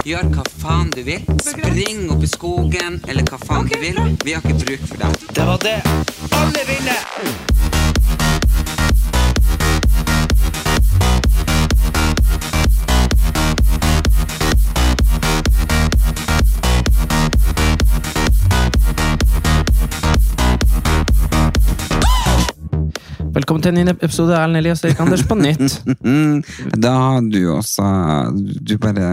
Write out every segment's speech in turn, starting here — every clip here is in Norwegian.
Gjør hva faen du vil. Spring opp i skogen, eller hva faen du vil. Vi har ikke bruk for deg. Det var det. Alle vinner! Velkommen til en ny episode av Erlend Elias og Erik Anders på nytt. Da har du også Du bare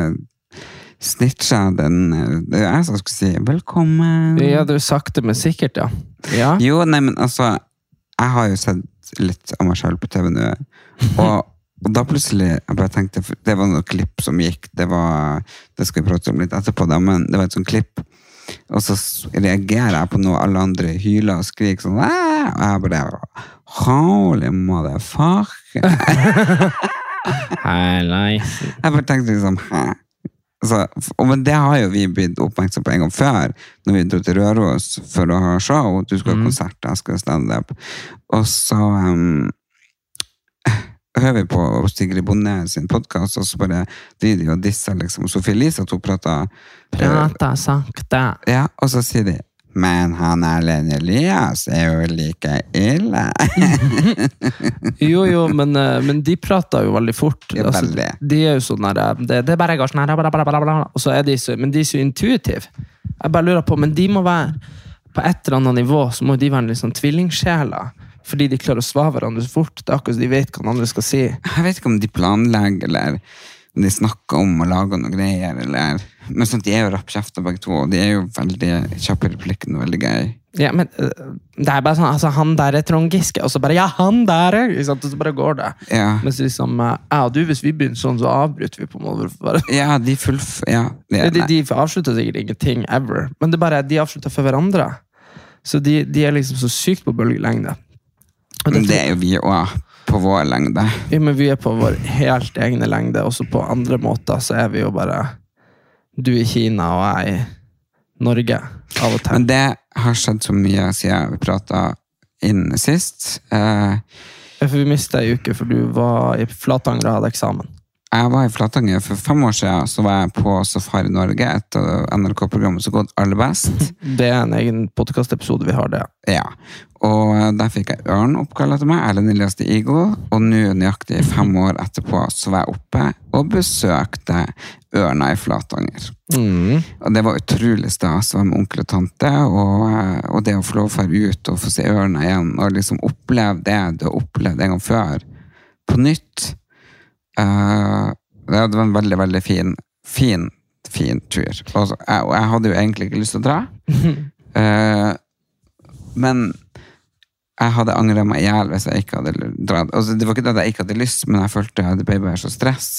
snitcha den Det er jeg som skulle si velkommen. Ja, du sakte, men sikkert, ja. ja. Jo, nei, men altså Jeg har jo sett litt av meg selv på TV nå. Og, og da plutselig jeg bare tenkte, Det var noen klipp som gikk. Det var, det skal vi prate om litt etterpå, da, men det var et sånt klipp. Og så reagerer jeg på noe alle andre hyler og skriker sånn! Og jeg bare Holy motherfucker. Hei, Jeg bare tenkte liksom Hæ? Og men det har jo vi blitt oppmerksom på en gang før, når vi dro til Røros for å ha show. Du skal ha konsert, jeg skal ha standup. Og så um, hører vi på Sigrid Bonde sin podkast, og så bare driver de og disser liksom. Sofie Elise at hun prater Prater sakte. Ja, og så sier de men han Erlend Elias er jo like ille. Jo, jo, men, eh, men de prater jo veldig fort. Jo, Altså, veldig. de er jo sånn der eh, det, det er bare går sånn og så er de så, Men de er så intuitive. Jeg bare lurer på, men de må være På et eller annet nivå så må de være litt sånn tvillingsjeler. Fordi de klarer å svare hverandre så fort. Det er akkurat de vet hva den andre skal si. Jeg vet ikke om de planlegger, eller om de snakker om å lage noen greier, eller Men sånn, de er jo rappkjefter begge to, og de er jo veldig kjappe i replikken og veldig gøy. Ja, men øh, det er bare sånn, altså Han der er Trond Giske, og så bare Ja, han der er! Og så bare går det. Ja, Mens liksom, Ja, du, hvis vi begynner sånn, så avbryter vi på en måte. Bare. ja de fullf... Ja, de, De, de avslutter sikkert ingenting ever, men det er bare de avslutter for hverandre. Så de, de er liksom så sykt på bølgelengde. Og Men det- det er jo vi òg, på vår lengde. Ja, men vi er på vår helt egne lengde, også på andre måter så er vi jo bare Du i Kina og jeg i Norge, av og til. Men det har skjedd så mye siden vi prata inn sist. Eh, For vi mista ei uke, for du var i Flatanger og hadde eksamen. Jeg var i Flatanger for fem år siden. Så var jeg på Safari Norge, et av NRK-programmet som gått aller best. Det er en egen podkastepisode vi har, det. Ja. Og der fikk jeg ørnoppkall etter meg, Erlend Elias de Igo. Og nå, nøyaktig fem år etterpå, så var jeg oppe og besøkte ørna i Flatanger. Mm. Og det var utrolig stas å være med onkel og tante, og, og det å få lov å dra ut og få se ørna igjen, og liksom oppleve det du har opplevd en gang før, på nytt. Eh, det var en veldig, veldig fin, fin, fin tur. Og, jeg, jeg hadde jo egentlig ikke lyst til å dra. Uh, men jeg hadde angra meg i hjel hvis jeg ikke hadde dratt. Altså, det var ikke det at jeg ikke hadde lyst, men jeg følte det ble bare så stress.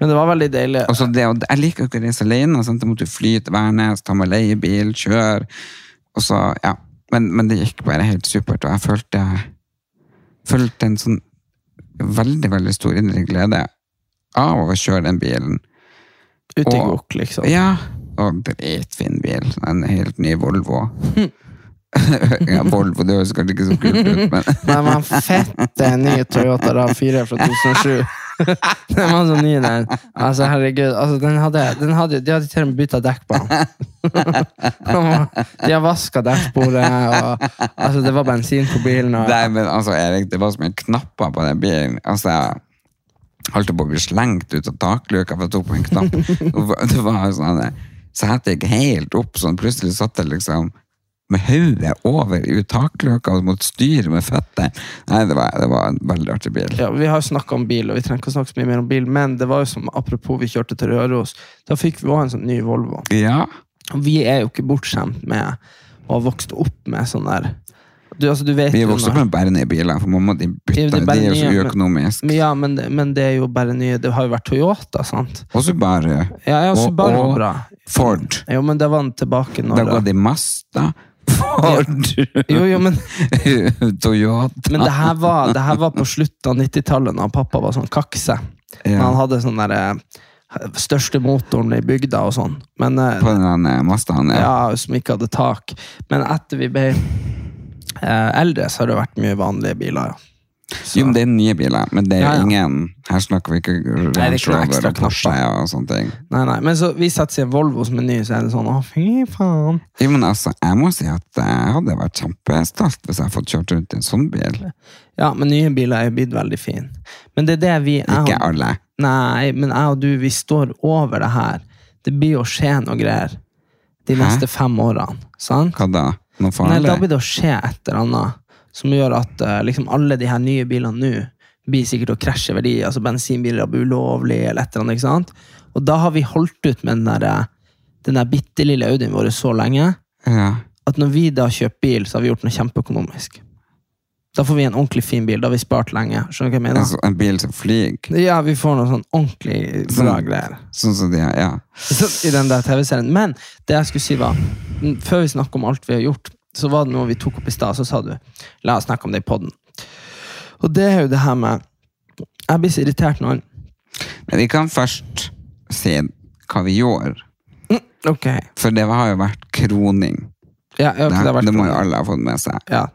Men det var veldig deilig. Og så det, og jeg liker jo ikke å reise alene. Sant? Jeg måtte fly til Værnes, ta med leiebil, kjøre. Og så, ja. Men, men det gikk bare helt supert, og jeg følte, følte en sånn veldig, veldig stor indre glede av å kjøre den bilen. Ute i gokk, liksom. Ja, og dritfin bil. En helt ny Volvo. ja, Volvo, det høres kanskje ikke så kult ut, men det var fette ny Toyota RAV4 fra 2007. den var så ny, den. Altså, herregud. Altså, den hadde, den hadde, de hadde til og med bytta dekk på den. de har vaska dekkbordet, og altså, det var bensin på bilen. Og, Nei, men altså, Erik, det var som en knapper på den bilen. Altså, jeg holdt på å bli slengt ut av takluka for jeg tok på en knapp. det var sånn, så jeg gikk helt opp, sånn plutselig satt jeg liksom med hodet over i takløka og måtte styre med føttene. Nei, det var, det var en veldig artig bil. ja, vi har snakka om bil, og vi trenger ikke å snakke så mye mer om bil, men det var jo som apropos vi kjørte til Røros, da fikk vi også en sånn ny Volvo. Ja, Og vi er jo ikke bortskjemt med å ha vokst opp med sånn der Du, altså, du vet Vi er vokst opp med bare nye biler, for mamma de bytta. det De er jo så uøkonomisk. Men Ja, men, men det er jo bare nye Det har jo vært Toyota, sant? Og Subaru. Ja, ja Subaru og bra. Ford. Jo, men det var den tilbake når Da går de Mazda, du Jo, jo, men, Toyota. men det, her var, det her var på slutten av 90-tallet, da pappa var sånn kakse. Ja. Han hadde sånn derre Største motoren i bygda og sånn. Men eh, På den der Mazdaen, ja. ja, som ikke hadde tak. Men etter vi ble eh, eldre, så har det vært mye vanlige biler, ja. Så- Jo, men det er nye biler, men det er Ja, ja. ingen Her snakker vi ikke Range Rover og Porsche og sånne ting. Nei, nei, men så seg i en Volvo som er ny, så er det sånn å, fy faen. Jo, men altså, jeg må si at jeg hadde vært kjempestolt hvis jeg hadde fått kjørt rundt i en sånn bil. Ja, men nye biler er jo blitt veldig fine. Men det er det vi jeg Ikke alle. Nei, men jeg og du, vi står over det her. Det blir å skje noe greier de Hæ? neste fem årene. Sant? Hva da? Noe farlig? Nei, da blir det å skje et eller annet som gjør at uh, liksom alle de her nye bilene nå blir sikkert å krasje verdi. Altså bensinbiler blir ulovlig, eller et eller annet. ikke sant? Og da har vi holdt ut med den der, eh, den der bitte lille Audien vår så lenge Ja. at når vi da kjøper bil, så har vi gjort noe kjempeøkonomisk. Da får vi en ordentlig fin bil. Da har vi spart lenge. Skjønner du hva jeg mener? Altså, en bil som flyr. Ja, vi får noe sånn ordentlig bra Sånn- greier. Sånn som de her, ja. Så, I den der TV-serien. Men det jeg skulle si var, mm, før vi snakker om alt vi har gjort, så var det noe vi tok opp i stad, så sa du la oss snakke om det i poden. Og det er jo det her med Jeg blir så irritert når Men vi kan først si hva vi gjorde. Ok. For det har jo vært kroning. Ja, Det, det, har vært det må jo alle ha fått med seg. Ja.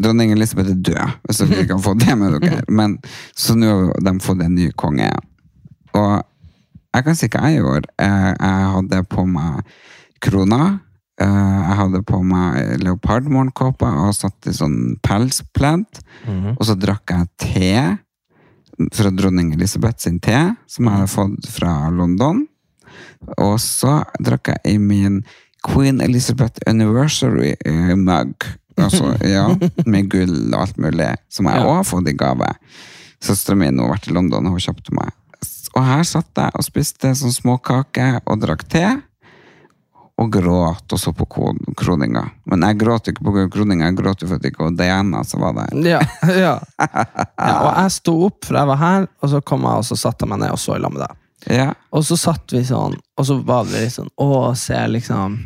Dronning Elisabeth er død, hvis dere ikke har fått det med dere. Men, så nå har de fått en ny konge. Og jeg kan si hva jeg gjorde. Jeg, jeg hadde på meg krona. Eh, Jeg hadde på meg leopardmorgenkåpe og satt i sånn pelspledd. Og så drakk jeg te fra dronning Elisabeth sin te, som jeg hadde fått fra London. Og så drakk jeg i min Queen Elizabeth Anniversary eh, mug. Altså, ja, med gull og alt mulig, som jeg Ja. også har fått i gave. Søstera mi har vært i London og hun kjøpte meg. Og her satt jeg og spiste sånn småkake og drakk te. Og gråt og så på kroninga. Men jeg gråt ikke på kroninga, jeg gråt for at det ikke var Diana som var der. Ja, ja. ja. Og jeg sto opp, for jeg var her, og så kom jeg og så satte jeg meg ned og så i lag med deg. Ja, Og så satt vi sånn, og så var det litt sånn Å, se liksom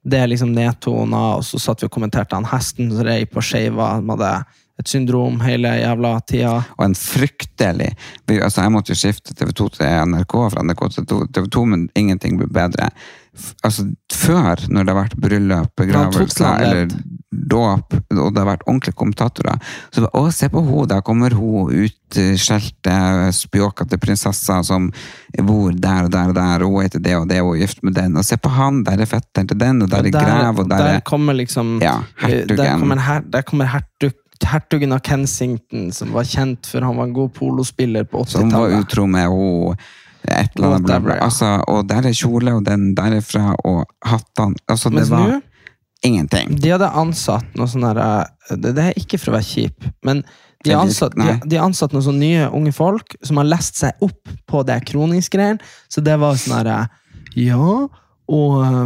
Det er liksom nedtona, og så satt vi og kommenterte han hesten som rei på skeiva. med hadde et syndrom hele jævla tida. og en fryktelig altså Jeg måtte jo skifte TV2 til NRK fra NRK til TV 2, men ingenting ble bedre. Altså Før, når det har vært bryllup, begravelser eller dåp, og det har vært ordentlige kommentatorer, så bare, å, se på henne, der kommer hun utskjelte, spjåkete prinsessa som bor der og der og der, hun heter det og det, og er gift med den, og se på han, der er fetteren til den, og der er grev, og der der er kommer liksom Ja, hertugen. Der kommer, her, der kommer hertug, hertugen av Kensington, som var kjent for han var en god polospiller på 80-tallet. som var utro med henne et eller annet, bla, bla. Altså, og der er kjole, og den derifra, og hattene altså, Det Mens var nu, ingenting. De hadde ansatt noe sånn der eh, det, det er ikke for å være kjip, men de har ansatt, de, de ansatt noen sånne nye unge folk som har lest seg opp på det kroningsgreiene. Så det var sånn herre Ja, og, eh,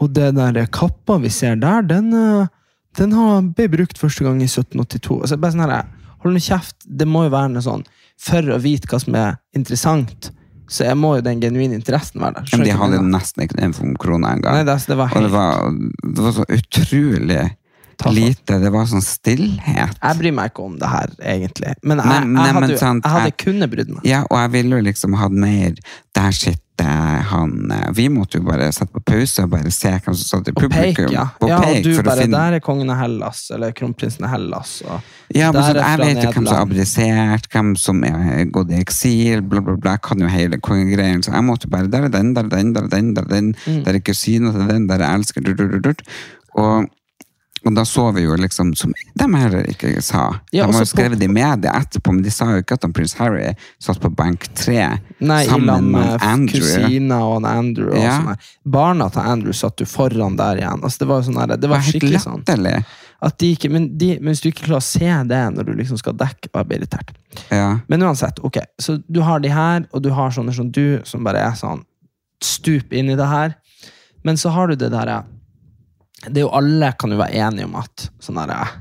og det der kappa vi ser der, den, eh, den ble brukt første gang i 1782. Altså, bare sånn her, Hold nå kjeft. Det må jo være noe sånn For å vite hva som er interessant, så jeg må jo den genuine interessen være der. Men de hadde jo nesten ikke den for krona engang. Det, det var Og det var, det var så utrolig Tafatt. lite. Det var sånn stillhet. Jeg bryr meg ikke om det her, egentlig. Men jeg, Nei, nei, jeg, hadde, men sant, jeg hadde kunnet brydd meg. Ja, og jeg ville jo liksom hatt mer Der sitter han eh, Vi måtte jo bare sette på pause og bare se hvem som satt i Og peik, publikum. ja. Og ja og du bare finne Der er kongen av Hellas, eller kronprinsen av Hellas. Ja, men sånn, er Jeg vet jo hvem som har abdisert, hvem som er gått i eksil, bla, bla, bla. Jeg kan jo hele kongegreien, så jeg måtte bare Der er den, der er den, der er den, der er den, Mm. der er kusina til den, der er elsker dur, dur, dur, dur. Og, og da så vi jo liksom, som de heller ikke sa. Ja, de har jo på- skrevet det i media etterpå, men de sa jo ikke at prins Harry satt på benk tre Nei, sammen med med Andrew. kusina og Andrew. Og Ja. Barna til Andrew satt jo foran der igjen. Altså, det var jo sånn her, det Det var var helt skikkelig sånn. De ikke, men, de, men hvis du ikke klarer å se det når du liksom skal dekke, og blir irritert. Ja. Men uansett, ok, så du har de her, og du har sånne som du, som bare er sånn stup inn i det her. Men så har du det derre Det er jo alle kan jo være enige om at sånn der,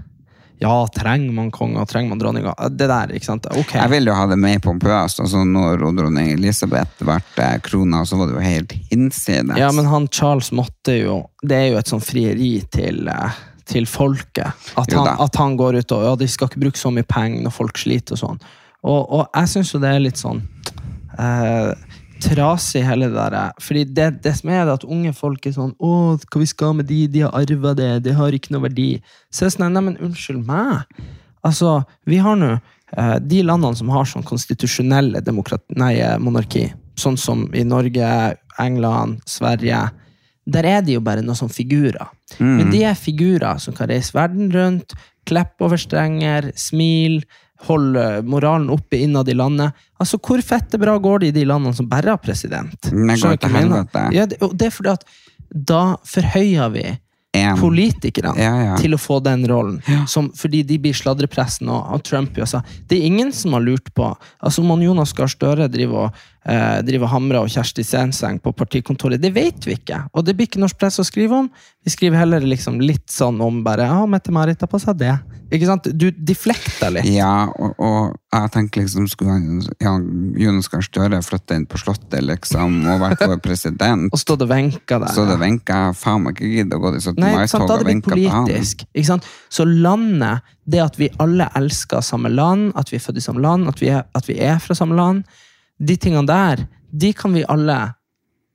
Ja, trenger man konger, trenger man dronninger? Det der, ikke sant? Ok. Jeg ville jo ha det mer pompøst. Altså, når dronning Elisabeth ble krona, så var det jo helt hinsides. Ja, men han Charles måtte jo Det er jo et sånn frieri til, eh, til folket. At han, at han går ut og ja, de skal ikke bruke så mye penger når folk sliter og sånn. Og, og jeg syns jo det er litt sånn eh, trasig, hele det der. Fordi det, det som er det at unge folk er sånn Å, hva vi skal med de? De har arva det. Det har ikke noe verdi. Så er det sånn, nei, men unnskyld meg. Altså, vi har nå eh, de landene som har sånn konstitusjonelle demokrati, nei, eh, monarki, sånn som i Norge, England, Sverige, der er de jo bare noen sånne figurer. Men de er figurer som kan reise verden rundt, kleppe over strenger, smil, holde moralen oppe innad i landet. Altså, Hvor fette bra går det i de landene som bare har president? Men går til helvete. Ja, det, det er fordi at da forhøyer vi En. politikerne Ja, ja. til å få den rollen. Som, fordi de blir sladrepressen og, og Trump. Altså. Det er ingen som har lurt på altså Om Jonas Gahr Støre driver og, eh, driver Hamra hamrer og Kjersti Senseng på partikontoret, det vet vi ikke. Og det blir ikke norsk press å skrive om. Vi skriver heller liksom litt sånn om bare ja, Mette-Marit har på seg det. Ikke sant? Du deflekter litt. Ja, og, og jeg tenker liksom skulle ja, Jonas Gahr Støre flytte inn på Slottet liksom, og vært vår president, Og stått og venka der. så det venka jeg faen meg ikke gidde å gå i 17. Nei, ikke sant? mai-toget og venka til han. Ikke sant? Så landet, det at vi alle elsker samme land, at vi er født i samme land, at vi er, at vi er fra samme land, de tingene der, de kan vi alle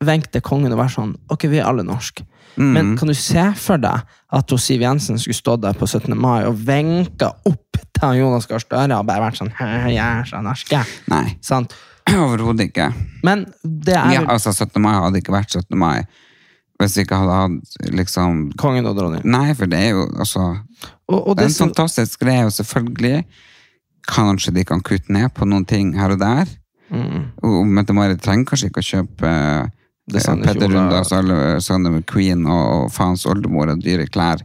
venke til kongen og være sånn Ok, vi er alle norske. Mm. Men kan du se for deg at Siv Jensen skulle stått der på 17. mai og venka opp til Jonas Gahr Støre og bare vært sånn Jeg er så norsk, jeg». Nei, Sant? overhodet ikke. Men det er Ja, altså 17. mai hadde ikke vært 17. mai hvis vi ikke hadde hatt liksom kongen og dronningen. Nei, for det er jo altså Og, og Det er en som, fantastisk greie, og selvfølgelig kanskje de kan kutte ned på noen ting her og der. Mm. Og Mette-Marit trenger kanskje ikke å kjøpe Petter Rundas alle McQueen med Queen og, og faens oldemor og dyre klær.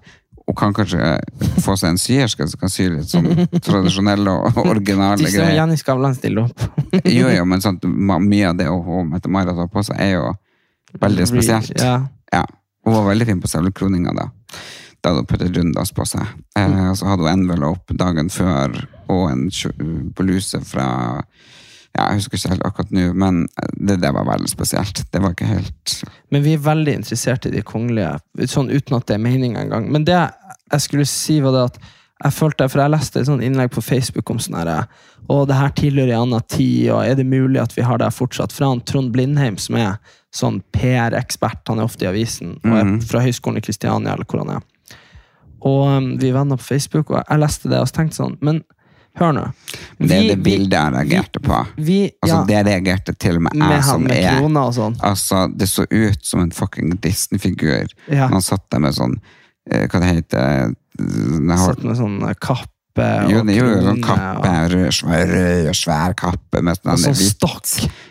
Hun kan kanskje få seg en syerske som kan sy litt sånn tradisjonelle og originale de som greier. Jenny Skavlan stiller opp. Jo, jo, men sant, mye av det hun Mette-Marit har på seg, er jo veldig spesielt. Ja. Ja, Hun var veldig fin på selve kroninga da. Da hadde hun puttet Rundas på seg. Eh, og så hadde hun envelope dagen før, og en kjø- bluse fra ja, Jeg husker ikke helt akkurat nå, men det, det var veldig spesielt. Det var ikke helt Men vi er veldig interessert i de kongelige, sånn uten at det er meninga engang. Men det jeg skulle si, var det at jeg følte, for jeg leste et sånt innlegg på Facebook om sånn herre Og det her tilhører en annen tid, og er det mulig at vi har det her fortsatt? Fra han Trond Blindheim, som er sånn PR-ekspert, han er ofte i avisen, og er fra Høgskolen i Kristiania, eller hvor han er. Og um, vi er venner på Facebook, og jeg leste det og tenkte sånn Men hør nå. Det er det bildet jeg reagerte på. Vi, Altså, ja, Det reagerte til og med jeg som med er sånn. Altså, det så ut som en fucking Disney-figur. Ja. Han satt der med sånn eh, Hva det heter det? Satt med sånn kappe Jo, det er jo sånn kappe, og... svær, svær kappe med sånn sånn stokk.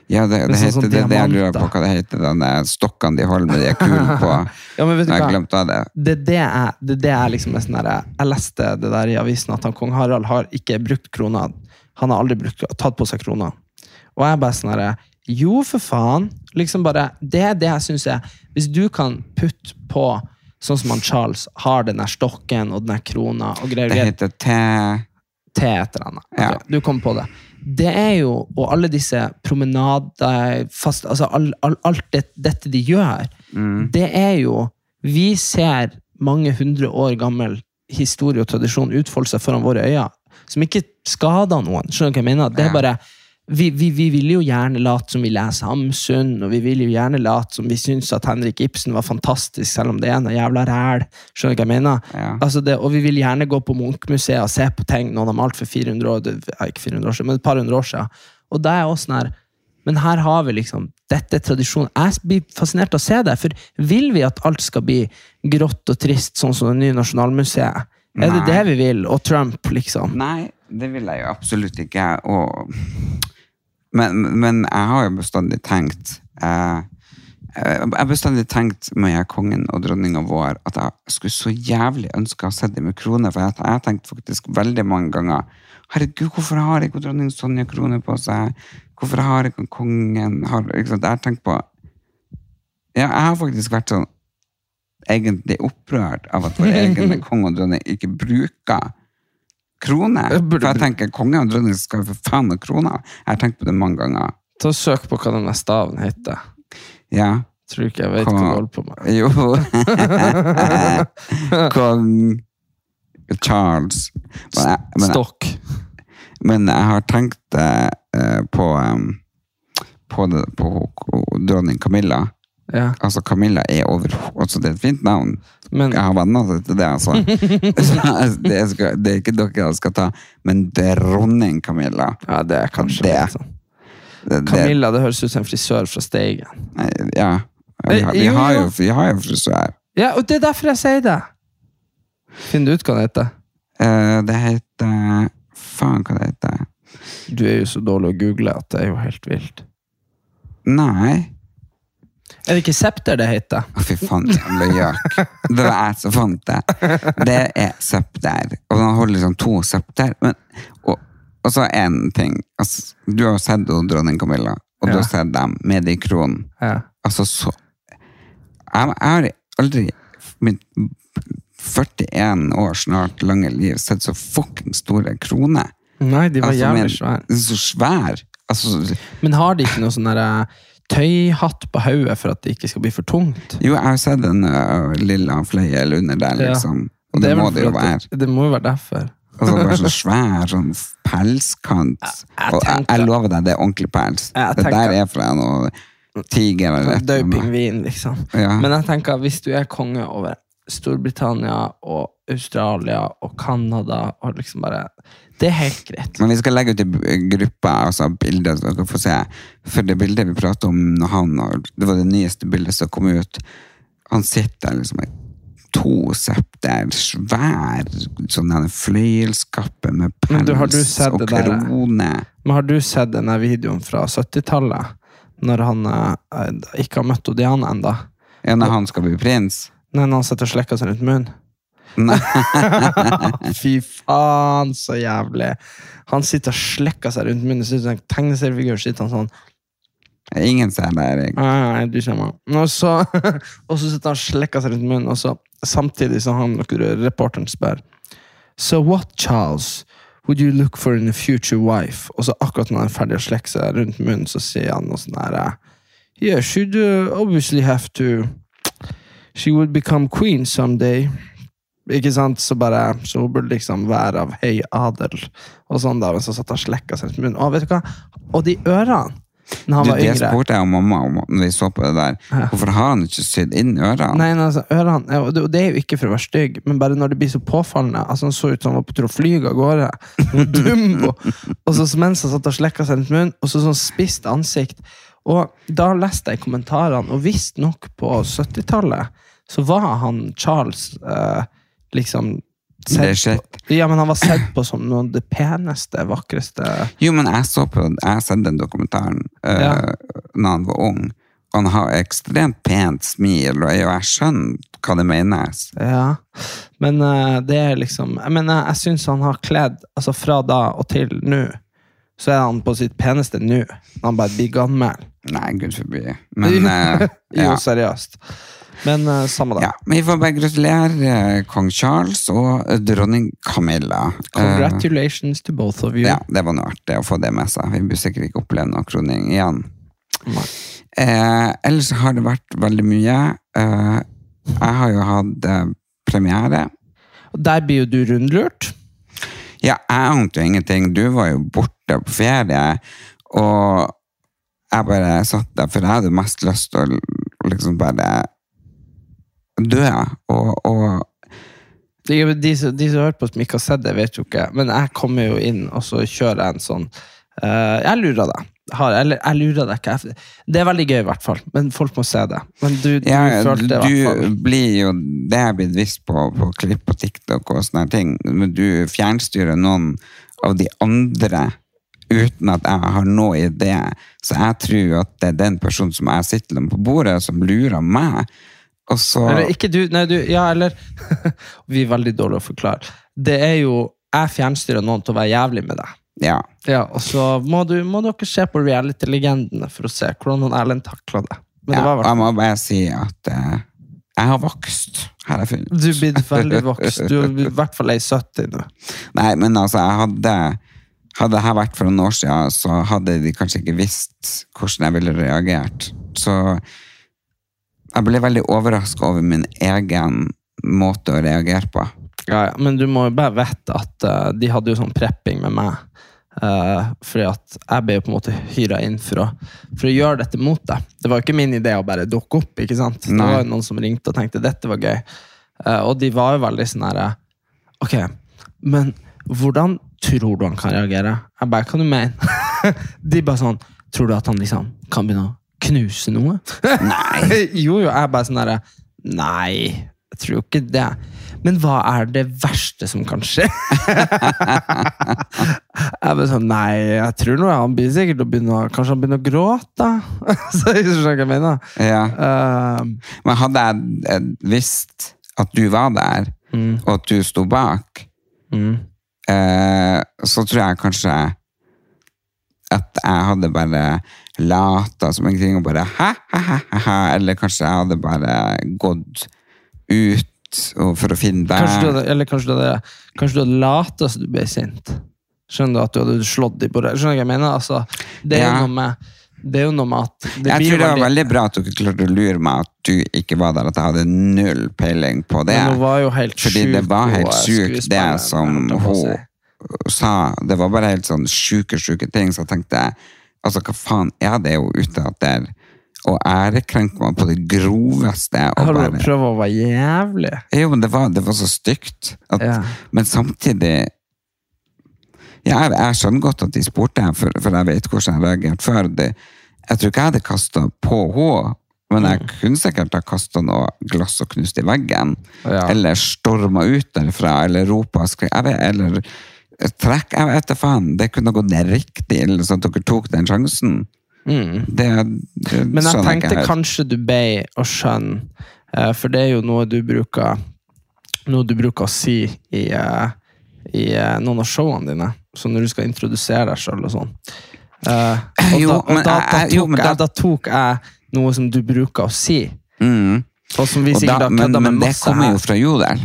Ja, det, det sånn- heter sånn det, det jeg lurer på hva det heter, den der stokkene de holder med de er kule på. Ja, men vet du Jeg hva? glemte av det. Det er det det er liksom sånn der, Jeg leste det der i avisen at han kong Harald har ikke brukt krona. Han har aldri brukt, tatt på seg krona. Og jeg bare sånn der, Jo, for faen. Liksom bare, Det er det jeg syns er Hvis du kan putte på Sånn som han Charles har den der stokken og den der krona og greier. Det heter te... T et eller annet. Ja. Du kom på det. Det er jo, og alle disse promenader, fast, altså all, all, alt det, dette de gjør, Mm. det er jo Vi ser mange hundre år gammel historie og tradisjon utfolde seg foran våre øyne, som ikke skader noen. Skjønner du hva jeg mener? Det er bare vi, vi, vi vil jo gjerne late som vi leser Hamsun, og vi vil jo gjerne late som vi syns at Henrik Ibsen var fantastisk, selv om det er noe jævla ræl. Skjønner du hva jeg mener? Ja. Altså det, og vi vil gjerne gå på Munch-museet og se på ting noen har malt for 400 år, ikke 400 år siden, men et par hundre år siden. Og da er også sånn men her har vi liksom, dette er tradisjon. Jeg blir fascinert av å se det, for vil vi at alt skal bli grått og trist, sånn som det nye Nasjonalmuseet? Er det Nei. det vi vil? Og Trump, liksom? Nei, det vil jeg jo absolutt ikke. Og... Men, men jeg har jo bestandig tenkt eh, Jeg har bestandig tenkt med jeg, kongen og dronninga vår at jeg skulle så jævlig ønske å ha sett dem med krone. For jeg, har tenkt faktisk veldig mange ganger Herregud, hvorfor har ikke dronning Sonja krone på seg? Hvorfor har ikke kongen har, ikke? Jeg har tenkt på Ja, jeg har faktisk vært sånn egentlig opprørt av at vår egen konge og dronning ikke bruker krone. Burde For jeg tenker konge og dronning skal jo for faen ha kroner. Jeg har tenkt på det mange ganger. Ta og Søk på hva denne staven heter. Ja. Tror ikke jeg vet hva Hva- du holder på med. Jo. Kong Charles. Men jeg, men, jeg, Stokk. men jeg har tenkt eh, på, um, på, det, på dronning Camilla. Ja. Altså, Camilla er over altså, Det er et fint navn. Men Jeg har venner til det, altså. Det, skal, det er ikke dere jeg skal ta, men dronning Camilla. ja, det er kanskje Det- sånn. Det, Camilla, det høres ut som en frisør fra Steigen. ja. Vi har, vi, har jo. jo, vi har jo frisør. Ja, og det er derfor jeg sier det! Finner du ut hva det heter? Uh, det heter Faen, hva det heter Du er jo så dårlig å google at det er jo helt vilt. Nei. Er det ikke septer det heter? Å, Fy faen, jævla gjøk. Det var jeg som fant det. Det er septer. Og han holder liksom to septer. Men, og, og så en ting. Altså, du har jo sett dronning Camilla, og du har sett dem med de kronene. Ja. Altså, så Jeg, jeg har aldri mitt 41 år snart lange liv sett så fucking store kroner. Nei, de var Altså, jævlig svære. Så svær. Altså, Men har de ikke noe sånn derre tøyhatt på hodet for at det ikke skal bli for tungt? jo, jeg har sett en uh, lilla fløyel under der, liksom. Og det, det må det jo være. Det, det må jo være derfor. Og så bare så svær sånn pelskant. jeg og jeg, jeg lover deg, det er ordentlig pels. Jeg det der er fra noe tiger eller et Død pingvin, liksom. Ja. Men jeg tenker hvis du er konge over Storbritannia og Australia og Canada og liksom bare Det er helt greit. Men vi skal legge ut i gruppa altså bilder, så dere får se. For det bildet vi pratet om når han Det var det nyeste bildet som kom ut. Han sitter liksom med to septer, svær sånn en fløyelskappe med pels og krone. Men har du sett denne videoen fra 70-tallet? Når han eh, ikke har møtt Diana ennå? Ja, når han skal bli prins. Nei, når han sitter og slikker seg rundt munnen? Fy faen, så jævlig. Han sitter og slekker seg rundt munnen. Ser ut som en tegneseriefigur. Sitter han sånn Ingen ser det, Erik. Nei, du ser meg. Og så, og så sitter han og slekker seg rundt munnen, og så samtidig som han reporteren spør So what, Charles, would you look for in a future wife? Og så akkurat når han er ferdig å slekke seg rundt munnen, så sier han noe sånn her Yeah, she'd uh, obviously have to She would become queen someday. Ikke sant? Så bare, så hun burde liksom være av høy adel. Og sånn da, men så satt han og slikka seg i munnen. Og vet du hva? Og de ørene, når han Du, var det spurte jeg og mamma om når vi så på det der. Hvorfor har han ikke sydd inn ørene? Nei, nei, altså, ørene, og det, og det er jo ikke for å være stygg, men bare når det blir så påfallende. Altså, Han så ut som han var på tur å fly av gårde. Dumbo! og så mens han satt og slekka seg rundt munnen, og så sånn spisst ansikt. Og da leste jeg kommentarene, og visstnok på 70-tallet så var han Charles eh, liksom er. Ja, men han var sett på som noe av det peneste, vakreste Jo, men jeg så på Jeg har sett den dokumentaren uh, Ja. når han var ung. Og han har ekstremt pent smil, og jeg, og jeg skjønner hva det menes. Ja, men uh, det er liksom Jeg mener, jeg syns han har kledd Altså fra da og til nå, så er han på sitt peneste nå. Når han bare blir gammel. Nei, gud forby. Men eh, Jo, seriøst. Men uh, samme da. ja. Vi får bare gratulere uh, kong Charles og uh, dronning Camilla. Congratulations to both of you. ja, det var noe artig å få det med seg. Vi bør sikkert ikke oppleve noe kroning igjen. Eh, ellers har det vært veldig mye. Eh, jeg har jo hatt eh, premiere. Og Der blir jo du rundlurt. Ja, jeg ante jo ingenting. Du var jo borte på ferie, og jeg bare satt der, for jeg hadde mest lyst til å liksom bare dø. Og, og De, de, de som har hørt på som ikke har sett det, vet jo ikke. Men jeg kommer jo inn, og så kjører jeg en sånn uh, Jeg lurer deg. Har, eller jeg lurer deg ikke. Det er veldig gøy, i hvert fall. Men folk må se det. Men du, du ja, følte det, i hvert fall. blir jo Det er jeg blitt visst på, på klipp på TikTok og sånne ting. Men du fjernstyrer noen av de andre uten at jeg har noe idé. Så jeg tror at det er den personen som jeg sitter med på bordet, som lurer meg. Og så Eller ikke du, nei du, ja, eller Vi er veldig dårlige å forklare. Det er jo Jeg fjernstyrer noen til å være jævlig med deg. Ja. Ja, Og så må, du, må dere se på reality-legendene for å se hvordan Erlend takla det. Men det var jeg må bare si at uh, Jeg har vokst, har jeg funnet. Du er blitt veldig vokst. Du er i hvert fall ei 70 nå. Nei, men altså, jeg hadde Hadde dette vært for noen år siden, så hadde de kanskje ikke visst hvordan jeg ville reagert. Så jeg ble veldig overraska over min egen måte å reagere på. Ja, ja. Men du må jo bare vite at uh, de hadde jo sånn prepping med meg. Uh, fordi at jeg ble jo på en måte hyra inn for å, for å gjøre dette mot deg. Det var jo ikke min idé å bare dukke opp. ikke sant? Det var jo noen som ringte og tenkte dette var gøy. Uh, og de var jo veldig sånn herre Ok, men hvordan tror du han kan reagere? Jeg bare, hva du mener? de bare sånn Tror du at han liksom kan begynne å knuse noe? Nei! jo, jo. Jeg er bare sånn derre Nei, jeg tror jo ikke det. Men hva er det verste som kan skje? jeg bare sånn, Nei, jeg tror nå han blir sikkert å begynne Kanskje han begynner å gråte? Så jeg skjønner hva jeg mener. Ja. Uh, Men hadde jeg eh, visst at du var der, og at du sto bak, mm. uh, så tror jeg kanskje at jeg hadde bare lata som ingenting og bare hæ, hæ, hæ, eller kanskje jeg hadde bare gått ut for å finne Kanskje du deg. hadde, eller kanskje du hadde, kanskje du hadde lata som du ble sint. Skjønner du at du hadde slått dem på det? Skjønner du hva jeg mener? Altså, det, er Ja. noe med, det er jo noe med at Jeg tror det var veldig- bra at dere klarte å lure meg at du ikke var der, at jeg hadde null peiling på det. Men hun var jo helt Fordi det var helt sjukt, det som hun sa. Det var bare helt sånn sjuke, sjuke ting, så jeg tenkte altså hva faen er det jo ute etter? Og ærekrenke meg på det groveste. Og Har du prøvd å være jævlig? jo, men det var, det var så stygt. At, Ja. Men samtidig ja, jeg, jeg skjønner godt at de spurte, for, for jeg vet hvordan jeg reagerte før. Det, jeg tror ikke jeg hadde kasta på henne, men jeg Mm. kunne sikkert ha kasta noe glass og knust i veggen. Ja. Eller storma ut derfra, eller ropa og skrevet. Eller trekk Jeg vet da faen. Det kunne gått riktig ille, så at dere tok den sjansen. Det, det Mm. Men jeg sånn tenkte jeg kanskje du ble å skjønne, eh, for det er jo noe du bruker noe du bruker å si i, eh, i eh, noen av showene dine. Så når du skal introdusere deg sjøl og sånn. Og Jo, da, og da, da, jeg- jo, tok jeg, da- da tok jeg noe som du bruker å si, Mm. og som vi sikkert har kødda med men det kommer jo fra Jodel.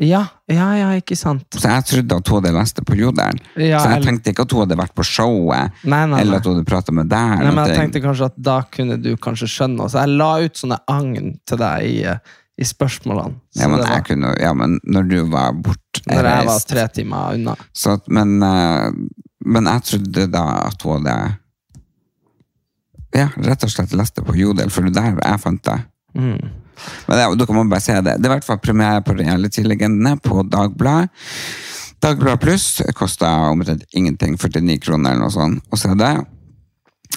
Ja, ja, ja, ikke sant. Så jeg trodde at hun hadde lest det på Jodelen. Ja, så jeg tenkte ikke at hun hadde vært på showet, Nei, nei, eller at hun hadde prata med deg. Nei, men jeg tenkte kanskje at da kunne du kanskje skjønne. Så jeg la ut sånne agn til deg i, eh, i spørsmålene. Ja, men var, kunne, ja, men når du var borte når jeg var tre timer unna. Så men, eh, men jeg trodde da at hun hadde Ja, rett og slett lest det på Jodel, for det er der jeg fant det. Mm. Men ja, dere må bare se det. Det er i hvert fall premiere på Reality-legendene på Dagbladet. Dagbladet Pluss kosta omtrent ingenting, 49 kroner eller noe sånt, å se det.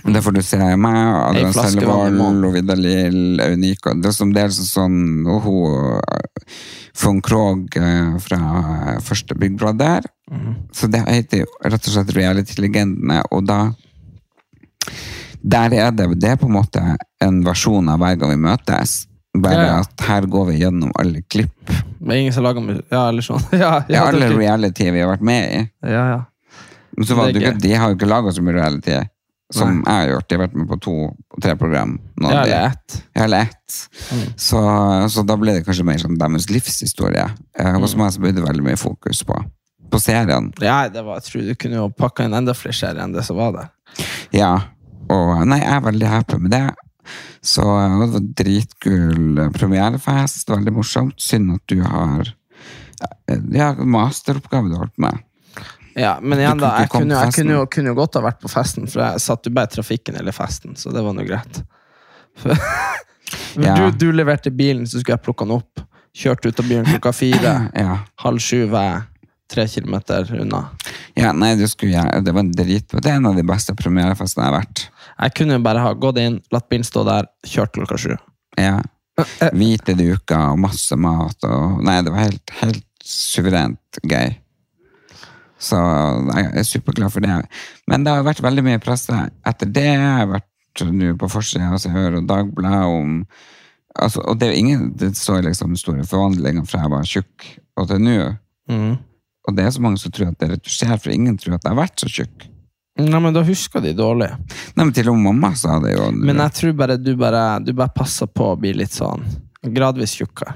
Det får du se meg, Adrian Sellevold, måneden. Lovida Lill, Euniko. Det er som dels sånn og hun eh, von Krogh eh, fra første Big Brother. Mhm. Så det heter jo rett og slett Reality-legendene, og da Der er det, det er på en måte en versjon av hver gang vi møtes. Bare Ja, at her går vi gjennom alle klipp. Er ingen som lager musikk Ja, eller sånn. Ja, Ja, alle reality vi har vært med i. ja, ja. Men så var Det det ikke, de har jo ikke laga så mye reality som Nei. jeg har gjort. De har vært med på to og tre program. Nå, ja eller ett. Ja, eller ett. Så, så da ble det kanskje mer sånn deres livshistorie. Eh, Hos meg jeg ble veldig mye fokus på, på serien. Ja, det var, jeg tror du kunne jo pakka inn enda flere serier enn det som var der. Ja, og nei, jeg er veldig happy med det. Så eh, det var dritkul eh, premierefest, veldig morsomt. Synd at du har eh, ja, masteroppgave du holdt med. Ja, men igjen da, jeg kunne, jeg kunne, jo, kunne jo godt ha vært på festen, for jeg satt jo bare i trafikken hele festen, så det var nå greit. Ja. du, du leverte bilen, så skulle jeg plukke den opp. Kjørte ut av bilen klokka fire. Ja. Halv sju var jeg tre kilometer unna. Ja, nei, det, skulle jeg, det var drit, det er en av de beste premierefestene jeg har vært. Jeg kunne jo bare ha gått inn, latt bilen stå der, kjørt klokka sju. Ja. Hvite duker og masse mat og Nei, det var helt, helt suverent gøy. Så jeg er superglad for det. Men det har vært veldig mye presse etter det. Jeg har vært nå på forsida av Se og hører, Dagbladet om altså, Og det er ingen Det står liksom store forvandlinger fra jeg var tjukk og til nå. Mm. Og det er så mange som tror at det er retusjert, for ingen tror at jeg har vært så tjukk. Nei, men da husker de dårlig. Nei, men til og med mamma sa det jo. Men jeg tror bare du bare, du bare passer på å bli litt sånn gradvis tjukkere.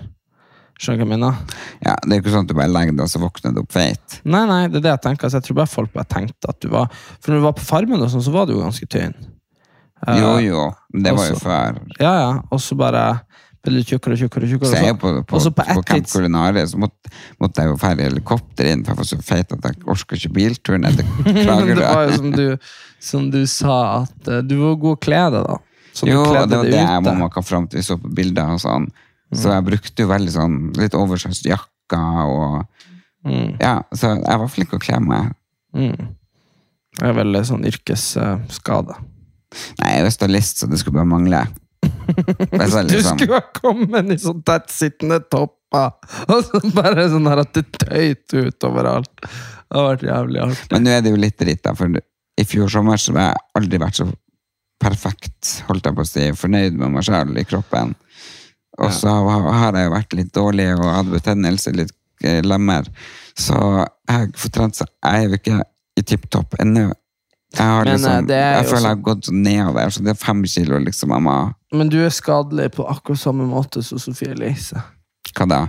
Skjønner du hva jeg mener? Ja, det er jo ikke sånn at du bare legger deg og så våkner du opp feit. Nei, nei, det er det jeg tenker. Altså, jeg tror bare folk bare tenkte at du var For når du var på Farmen, og sånn, så var du jo ganske tynn. Eh, Jo, jo. Det var jo også- før. Ja, ja. Og så bare ble du tjukkere og tjukkere. tjukkere. Så jeg på, på, på, på Camp Culinaria så måtte, måtte jeg jo fære helikopter inn, for jeg var så feit at jeg orker ikke bilturen. det var jo som du, som du sa, at eh, du var god å kle deg, da. Så du Jo, kledde det var det, det jeg mamma kom fram til, vi så på bilder og sånn. Mm. Så jeg brukte jo veldig sånn litt oversized jakker og Mm. Ja, så jeg var flink å kle meg. Mm. Det er veldig sånn yrkesskade. Nei, jeg er stylist, så det skulle bare mangle. Jeg sa Du liksom, skulle ha kommet i sånn tettsittende topper, og så bare sånn her at det tøyt ut overalt. Det har vært jævlig artig. men nå er det jo litt dritt, da, for i fjor sommer så har jeg aldri vært så perfekt, holdt jeg på å si, fornøyd med meg sjøl i kroppen. Og så har jeg jo vært litt dårlig og hatt betennelse, litt eh, lemmer. Så jeg har fått trent så jeg er jo ikke i tipp topp ennå. Jeg, har eh, liksom, er jeg føler jeg har gått nedover, så det er fem kilo liksom jeg må Men du er skadelig på akkurat samme måte som Sofie Elise. Hva da?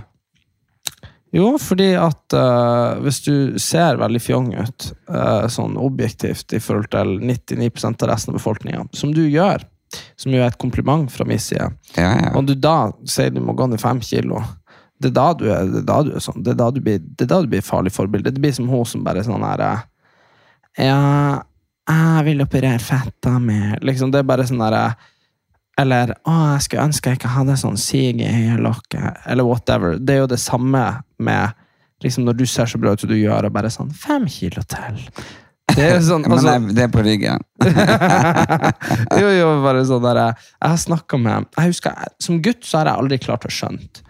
Jo, fordi at uh, hvis du ser veldig fjong ut, uh, sånn objektivt i forhold til 99% av resten av befolkninga, som du gjør, som jo er et kompliment fra min side, Ja, ja. og du da sier du må gå ned fem kilo, det er da du er, det er, da du er sånn, det er da du blir, det er da du blir farlig forbilde. Det blir som hun som bare sånn her eh, Ja, jeg vil operere fetta mi. Liksom, det er bare sånn derre Eller å, jeg skulle ønske jeg ikke hadde sånn sig i øyelokket. Eller whatever. Det er jo det samme med liksom når du ser så bra ut som du gjør, og bare sånn Fem kilo til. Det er jo sånn, altså, Men det er på ryggen. jo, jo, bare sånn der Jeg har snakka med jeg husker, Som gutt så har jeg aldri klart å skjønt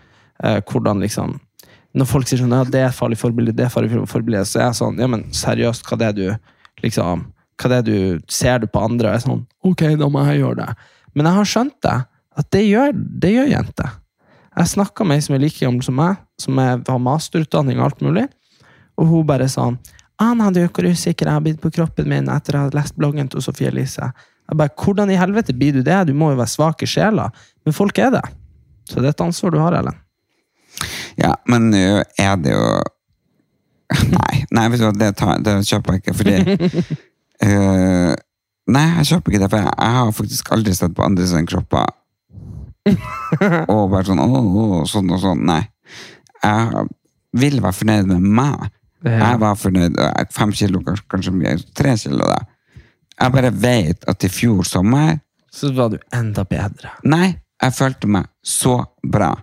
uh, hvordan liksom Når folk sier sånn ja, det er farlig forbilde, det er farlig forbilde, så er jeg sånn Ja, men seriøst, hva det er du liksom Hva det er du Ser du på andre og er sånn Ok, da må jeg gjøre det. Men jeg har skjønt det. At det gjør, det gjør jenter. Jeg snakka med ei som er like gammel som meg, som er, har masterutdanning og alt mulig, og hun bare sånn han hadde hvor usikker jeg har blitt på kroppen min etter å ha lest bloggen til Sofie Elise. Jeg bare, Hvordan i helvete blir du det? Du må jo være svak i sjela. Men folk er det. Så det er et ansvar du har, Ellen. Ja, men nå er det jo Nei, nei vet du hva, det, tar, det kjøper jeg ikke, fordi eh, Nei, jeg kjøper ikke det, for jeg, jeg har faktisk aldri sett på andre sine kropper og bare sånn å, å, sånn og sånn. Nei. Jeg vil være fornøyd med meg. Jeg var fornøyd. Fem kilo, kanskje mye. Tre kilo, da. Jeg bare vet at i fjor sommer Så var du enda bedre. Nei, jeg følte meg så bra.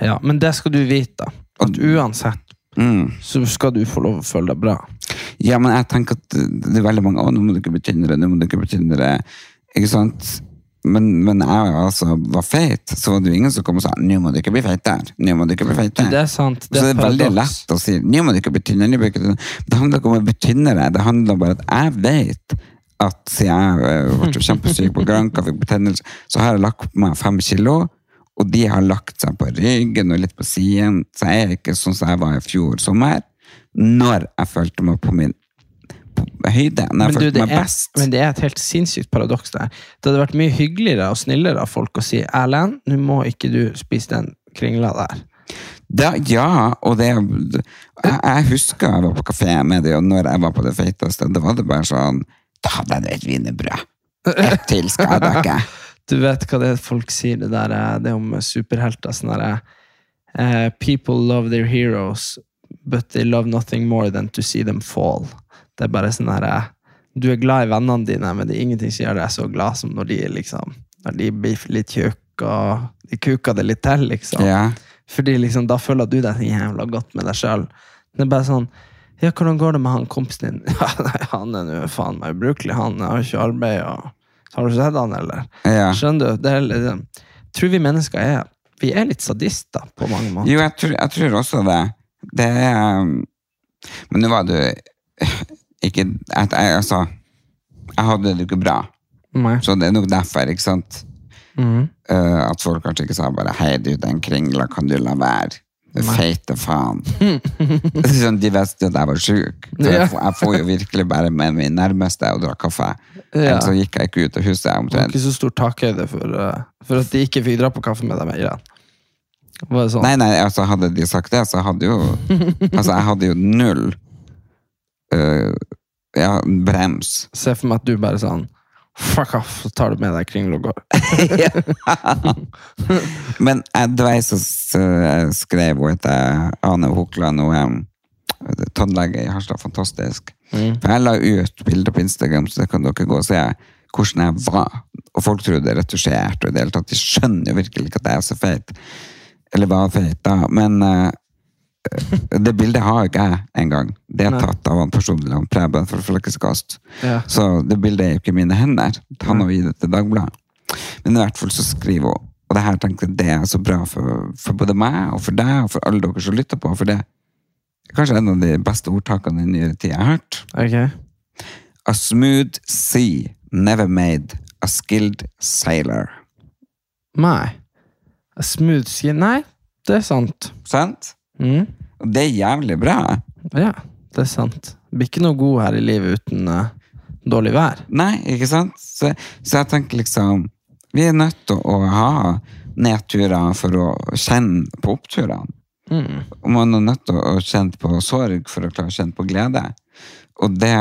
Ja, Men det skal du vite. At uansett Mm. så skal du få lov å føle deg bra. Ja, men jeg tenker at det det er veldig mange Å, nå må du ikke bli tynnere, nå må du ikke bli tynnere. Ikke sant? Men, men jeg altså var feit, så var det jo ingen som kom og sa nå må du ikke bli feit der. Nå må du ikke bli feit der. det er sant. så det er veldig lett å si nå må du ikke bli tynnere. nå må du ikke bli tynnere». Det handler ikke om å bli tynnere, det handler bare om at jeg vet at siden jeg eh, ble kjempesyk på Granca, fikk betennelse, så har jeg lagt på meg fem kilo, og de har lagt seg på ryggen og litt på siden, så jeg er ikke sånn som jeg var i fjor sommer, når jeg følte meg på min på høyde, når jeg Men, følte du, meg er, best. men det er et helt sinnssykt paradoks der. Det hadde vært mye hyggeligere og snillere av folk å si Erlend, nå må ikke du spise den kringla der. Da, ja, og det jeg, jeg husker jeg var på kafé med dem, og når jeg var på det feiteste, da var det bare sånn Da hadde jeg et wienerbrød. Ett til skal jeg ikke. Du vet hva det er folk sier, det der eh, det om superhelter. Sånn derre uh, People love their heroes, but they love nothing more than to see them fall. Det er bare sånn herre Du er glad i vennene dine, men det er ingenting som gjør deg så glad som når de liksom Når de blir litt tjukke, og de kuker det litt til, liksom. Yeah. Fordi liksom, da føler du deg jævla godt med deg sjøl. Det er bare sånn Ja, hvordan går det med han kompisen din? Ja, nei, han er nå faen meg ubrukelig, han har ikke arbeid, og Har du sett han, eller? ja. Skjønner du? Det er, liksom- tror vi mennesker er Vi er litt sadister på mange måter. Jo, jeg tror, jeg tror også det. Det er um, Men nå var du ikke at jeg, Altså, jeg hadde det jo ikke bra, Nei. så det er nok derfor, ikke sant? Mm. Uh, at folk kanskje ikke sa bare 'hei, du, den kringla kan du la være'. Feite faen. Sånn, de visste jo at jeg var sjuk. Jeg, får- jeg får jo virkelig bare med min nærmeste og dra kaffe. Ja. Så gikk jeg ikke ut av huset Det var ikke så stor takhøyde for, uh, for at de ikke fikk dra på kaffe med deg. Ja. Var det sånn? Nei, nei, altså hadde de sagt det, så hadde jo Altså, jeg hadde jo null uh, ja, brems. Se for meg at du bare sånn Fuck off, så tar du med deg kringlogga. og går. Men jeg som skrev etter Ane Hokland og um, tannlege i Harstad. Fantastisk. For jeg la ut bilder på Instagram, så det kan dere gå og se hvordan jeg var. Og folk tror det er retusjert, og i det hele tatt, de skjønner jo virkelig ikke at jeg er så feit. Eller var feit, da. Men eh, det bildet har ikke jeg engang. Det er tatt av han personlig, han Preben fra Flekkeskast. Ja. Så det bildet er jo ikke mine hender. Han har gitt det til Dagbladet. Men i hvert fall så skriver hun, og det her tenkte jeg det er så bra for, for både meg og for deg og for alle dere som lytter på, for det er kanskje en av de beste ordtakene i nyere tid jeg har hørt. Okay. A smooth sea never made a skilled sailor. Nei. A smooth sea Nei, det er sant. Sant? Mm. Det er jævlig bra. Ja, det er sant. Blir ikke noe god her i livet uten uh, dårlig vær. Nei, ikke sant? Så, så jeg tenker liksom Vi er nødt til å ha nedturer for å kjenne på oppturene. Mm. Og man er nødt til å kjenne på sorg for å klare å kjenne på glede. Og det,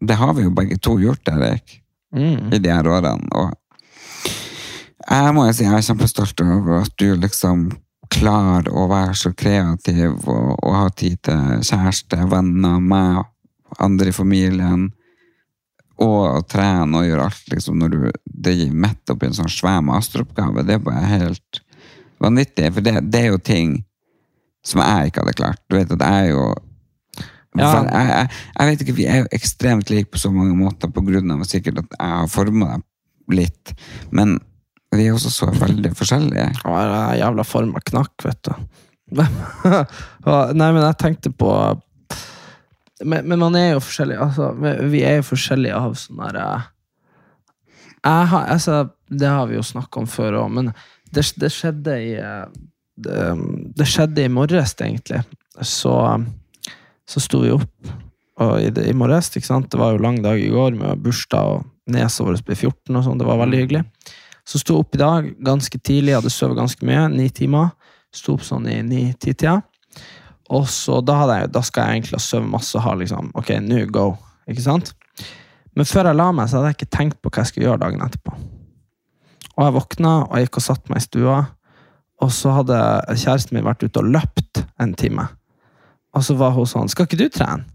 det har vi jo begge to gjort, Erik, Mm. i de her årene. Og jeg må jo si jeg er kjempestolt over at du liksom klarer å være så kreativ og, og ha tid til kjæreste, venner, meg, andre i familien. Og å trene og gjøre alt liksom når du det gir midt oppi en sånn svær masteroppgave. Det er bare helt vanvittig. For det, det er jo ting som jeg ikke hadde klart. Du vet at jeg er jo Ja. Jeg, jeg, jeg vet ikke, Vi er jo ekstremt like på så mange måter på grunn av sikkert at jeg har forma deg litt. Men er også så veldig forskjellige. Ja, er jævla forma knakk, vet du. Nei, men jeg tenkte på Men, men man er jo forskjellig. Altså, vi er jo forskjellige av sånn derre altså, Det har vi jo snakka om før òg, men det, det skjedde i eh, det, det skjedde i morges, egentlig. Så, så sto vi opp i, i morges. ikke sant? Det var jo lang dag i går med bursdag, og nesa vår ble 14. og sånn. Det var veldig hyggelig. Så sto opp i dag ganske tidlig, hadde sovet ganske mye, ni timer. Sto opp sånn i ni-ti-tida. Og så da, jeg, da skal jeg egentlig sove masse og ha liksom Ok, nå go. Ikke sant? Men før jeg la meg, så hadde jeg ikke tenkt på hva jeg skulle gjøre dagen etterpå. Og jeg våkna, og jeg gikk og satte meg i stua, og så hadde kjæresten min vært ute og løpt en time. Og så var hun sånn 'Skal ikke du trene?'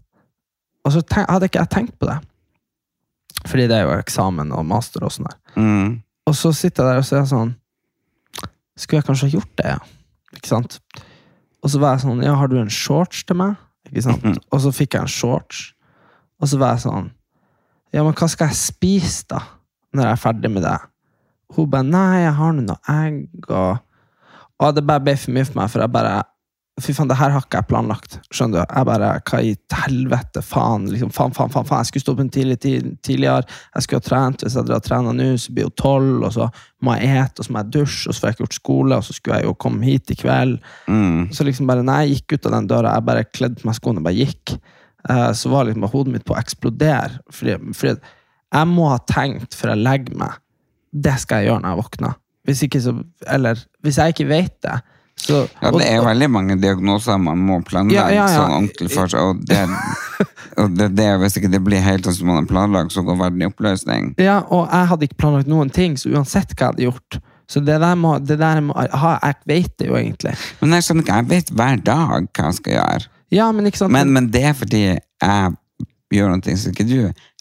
Og så hadde ikke jeg tenkt på det. Fordi det er jo eksamen og master og sånn der. Mm. Og så sitter jeg der og så er jeg sånn Skulle jeg kanskje ha gjort det, ja? Ikke sant? Og så var jeg sånn Ja, har du en shorts til meg? Ikke sant? Og så fikk jeg en shorts. Og så var jeg sånn Ja, men hva skal jeg spise, da? Når jeg er ferdig med det? Hun bare Nei, jeg har nå noe egg og Og det bare ble for mye for meg, for jeg bare Fy faen, det her har ikke jeg planlagt. Skjønner du? Jeg bare, Hva i helvete, faen? liksom, faen, faen, faen, faen. Jeg skulle stå opp en tidlig, tidligere. Jeg skulle ha trent. Hvis jeg og trener nå, så blir hun tolv, og så må jeg ete, og så må jeg dusje, og så får jeg ikke gjort skole, og så skulle jeg jo komme hit i kveld. Mm. Så liksom bare, når jeg gikk ut av den døra, jeg bare kledde på meg skoene og bare gikk, eh, så var liksom hodet mitt på å eksplodere. Fordi, fordi jeg må ha tenkt før jeg legger meg. Det skal jeg gjøre når jeg våkner. Hvis ikke så, eller hvis jeg ikke vet det, så Ja, det er jo veldig mange diagnoser man må planlegge Ja, ja, sånn ordentlig for seg. Og, det, og det, det, hvis ikke det blir helt sånn som man har planlagt, så går verden i oppløsning. Ja, og jeg hadde ikke planlagt noen ting, så uansett hva jeg hadde gjort Så det der må, det der må ha, Jeg vet det jo egentlig. Men jeg skjønner ikke, jeg vet hver dag hva jeg skal gjøre. Ja, men ikke sant Men, men det er fordi jeg gjør noe som ikke du.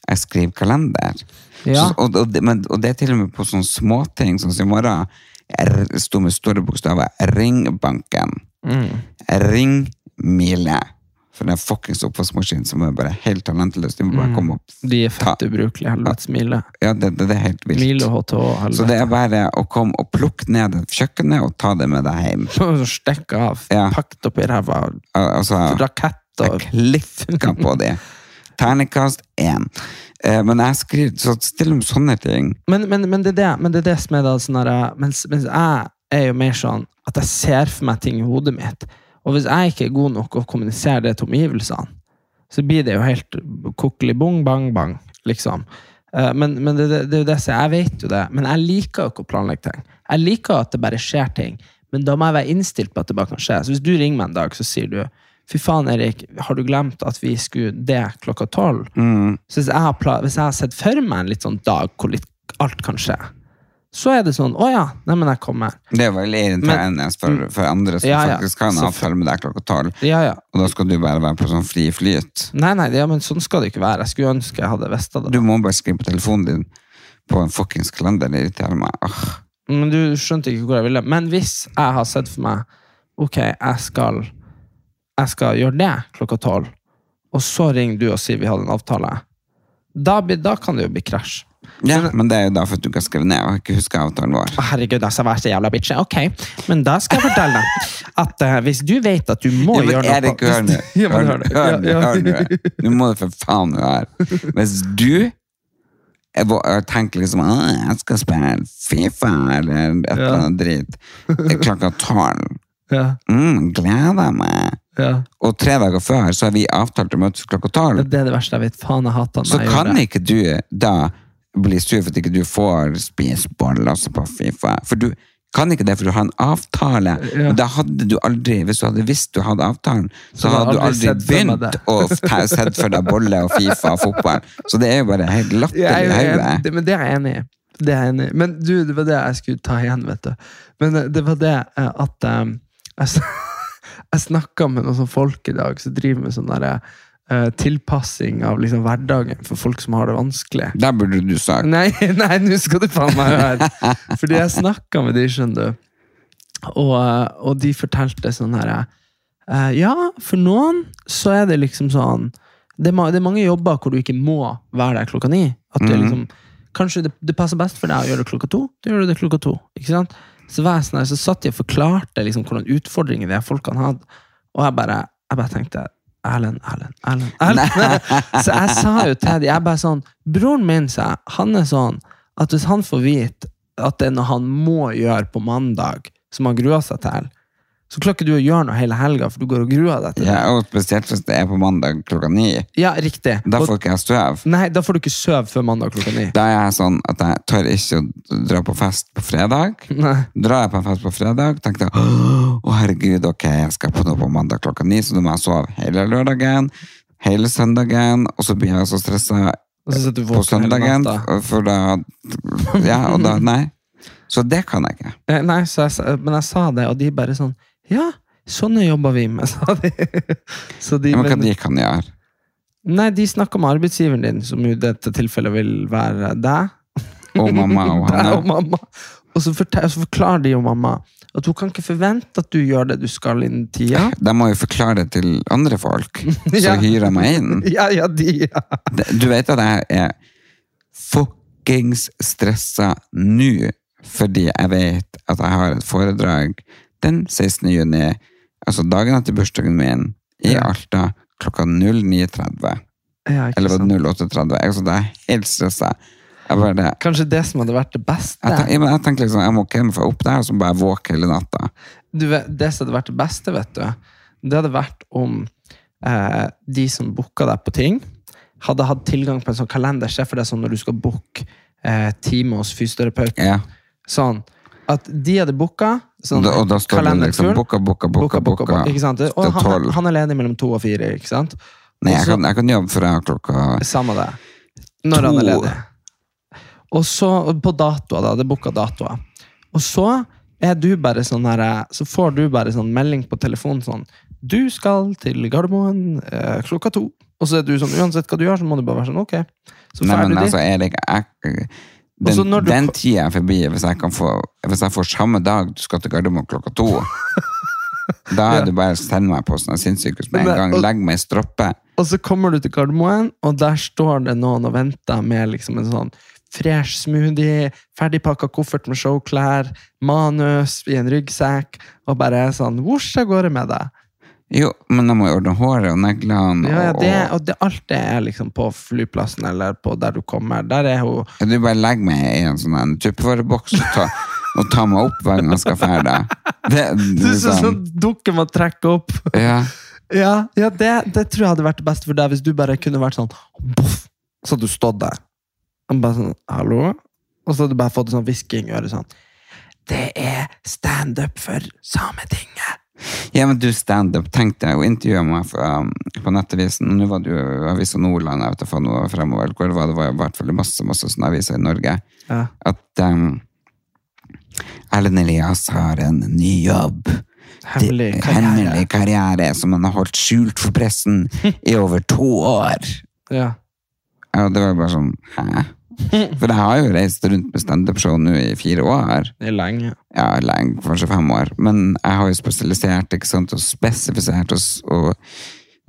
Jeg skriver kalender. Ja. Så, og, og, det, men, og det er til og med på sånne småting, sånn som i morgen. Jeg sto med store bokstaver 'Ringbanken'. Mm. Ringmile. For den fuckings oppvaskmaskinen som er bare helt talentløs. De må Mm. bare komme opp. De er fett ubrukelige. Helvetes mile. Ja, det, det, det er helt vilt. Mile HTH. Helvete. Så det er bare å komme og plukke ned kjøkkenet og ta det med deg hjem. Så stikke av. Ja. Pakk det opp i ræva. Al- Altså, Rakett og klikka på det. Terningkast én. Eh, Men jeg skriver så stille om sånne ting. men, men, men, det er det, men det er det som er da sånn mens, mens jeg er jo mer sånn at jeg ser for meg ting i hodet mitt. Og hvis jeg ikke er god nok å kommunisere det til omgivelsene, så blir det jo helt kokkelig bong, bang, bang, liksom. Eh, Men, men det, det, det er jo det som jeg vet jo det. Men jeg liker jo ikke å planlegge ting. Jeg liker at det bare skjer ting. Men da må jeg være innstilt på at det bare kan skje. Så hvis du ringer meg en dag, så sier du Fy faen, Erik, har du glemt at vi skulle det klokka tolv? Mm. Hvis jeg, har sett for meg en litt sånn dag hvor litt alt kan skje, så er det sånn Å ja, nei, men jeg kommer. Det er veldig irriterende for, for andre som Ja, ja. faktisk kan ha avtale med deg klokka tolv, Ja, ja. og da skal du bare være på sånn fri flyt. Nei, nei, ja, men sånn skal det ikke være. Jeg skulle ønske jeg hadde visst det. Du må bare skrive på telefonen din på en fuckings kalender. Det irriterer meg. Ah. Men du skjønte ikke hvor jeg ville. Men hvis jeg har sett for meg Ok, jeg skal Jeg skal gjøre det klokka tolv, og så ringer du og sier vi hadde en avtale, da, da kan det jo bli krasj. Ja, men det er jo da for at du ikke har skrevet ned og ikke husker avtalen vår. herregud, altså, vær så jævla bitch. Ok, men da skal jeg fortelle deg at uh, hvis du vet at du må Ja, gjøre noe hør nå. Hør hør nå, Ja, ja. må du for faen høre. Hvis du jeg tenker liksom «Åh, jeg skal spille Fifa eller et eller annet dritt klokka tolv. Ja, Mm, gleder meg. Ja. Og tre dager før så har vi avtalt å møtes klokka tolv. Det er det verste jeg vet. Faen, jeg hater Så kan ikke du da bli sur for at ikke du får spise boller på Fifa. For du kan ikke det, for du har en avtale. Ja. Men da hadde du aldri, hvis du hadde visst du hadde avtalen, så, Så hadde du aldri aldri begynt å sett for deg bolle og Fifa og fotball. Så det er jo bare helt latterlig i hodet. Men det er jeg enig i. Det er jeg enig i. Men du, det var det jeg skulle ta igjen, vet du. Men eh, det var det eh, at um, s- jeg snakka med noen folk i dag som driver med sånn derre eh, tilpassing av liksom hverdagen for folk som har det vanskelig. Der burde du sagt. Nei, nei, nå skal du faen meg høre. Fordi jeg snakka med de, skjønner du. Og, eh, og de fortalte sånn her eh, Ja, for noen så er det liksom sånn det er, det er mange jobber hvor du ikke må være der klokka ni. At det er liksom, kanskje det, det passer best for deg å gjøre det klokka to. Da gjør du det klokka to. ikke sant? Så, var jeg sånn her, så satt jeg og forklarte liksom hvordan utfordringer de folkene hadde. Og jeg bare, jeg bare tenkte Erlend, Erlend, Erlend. Erlend. så jeg sa jo til dem jeg bare sånn, Broren min sa han er sånn at hvis han får vite at det er noe han må gjøre på mandag, som han gruer seg til, så klarer ikke du å gjøre noe hele helga, for du går og gruer deg til det. Ja, og spesielt hvis det er på mandag klokka ni. Ja, riktig. Da Og- får ikke jeg støv. Nei, da får du ikke søv før mandag klokka ni. Da er jeg sånn at jeg tør ikke å dra på fest på fredag. Nei. Drar jeg på en fest på fredag, tenker jeg å herregud, ok, jeg skal på noe på mandag klokka ni, så da må jeg sove hele lørdagen, hele søndagen, og så blir jeg så stressa Og på søndagen, for da Ja, og da Nei. Så det kan jeg ikke. Eh, Nei, så jeg, men jeg sa det, og de bare sånn Ja, sånne jobber vi med, sa de. Så de Men hva men- de kan gjøre? Nei, de snakker med arbeidsgiveren din, som i dette tilfellet vil være deg. Og mamma og Deg og henne? mamma. Og så, fortel, så forklarer de jo mamma at hun kan ikke forvente at du gjør det du skal innen tida. De må jo forklare det til andre folk, så Ja. hyrer meg inn. Ja, ja, de, ja. Du vet at jeg er fuckings stressa nå, fordi jeg vet at jeg har et foredrag den 16. juni, altså dagen etter bursdagen min, i. Alta klokka 09.30. ja Eller 08.30. Altså, det er helt stressa. Bare. Kanskje det som hadde vært det beste. Jeg, tenk, jeg, jeg tenker liksom, jeg må få opp der, og så bare våke hele natta. du det som hadde vært det beste, vet du, det hadde vært om eh, de som booka deg på ting, hadde hatt tilgang på en sånn kalender. Se for deg sånn når du skal booke eh, time hos fysioterapeuten. Ja. Sånn at de hadde booka sånn, og da står det liksom booka, booka, booka. booka, ikke sant? Og han, han er ledig mellom to og fire, ikke sant? Nei, jeg Også, kan, jeg kan jobbe fra klokka Samme det. Når han er ledig. Og så, på datoer, da. Det er booka datoer. Og så er du bare sånn her Så får du bare sånn melding på telefonen sånn Du skal til Gardermoen eh, klokka to. Og så er du sånn Uansett hva du gjør, så må du bare være sånn Ok. Så får men du altså. Erik, jeg, den, den tida er forbi hvis jeg, kan få, hvis jeg får samme dag du skal til Gardermoen klokka to. Da er det bare å sende meg på sånn sinnssykehus med en gang. Legg meg i stroppe. Og så kommer du til Gardermoen, og der står det noen og venter med liksom en sånn fresh smoothie, ferdigpakka koffert med showklær, manus i en ryggsekk, og bare sånn Vosj av gårde med deg. Jo, men jeg må jo ordne håret og neglene. Ja, ja, det, og det, alt det er liksom på flyplassen eller på der du kommer. Der er hun Ja, Du bare legger meg i en sånn en tuppervareboks og ta, og tar meg opp hver gang jeg skal ferde. Det, Du er sånn, sånn dukke man trekke opp. ja. Ja, ja det, det tror jeg hadde vært det beste for deg, hvis du bare kunne vært sånn boff, Så hadde du stått der. Og bare sånn, hallo? Og så hadde du bare fått en sånn hvisking i øret sånn det er standup for Sametinget. Ja, men du standup, tenk deg å intervjue meg fra, på Nettavisen. Nå var det jo Avisa Nordland, jeg vet ikke noe fremover, hvor det var, det var i hvert fall masse, masse sånne aviser i Norge. Ja. At um, Erlend Elias har en ny jobb. Hemmelig karriere. Hemmelig karriere som han har holdt skjult for pressen i over to år. Ja. Ja, det var bare sånn, hæ? For jeg har jo reist rundt med standupshow nå i fire år. Det er lenge. Ja, lenge, kanskje fem år. Men jeg har jo spesialisert ikke sant, og spesifisert og, og,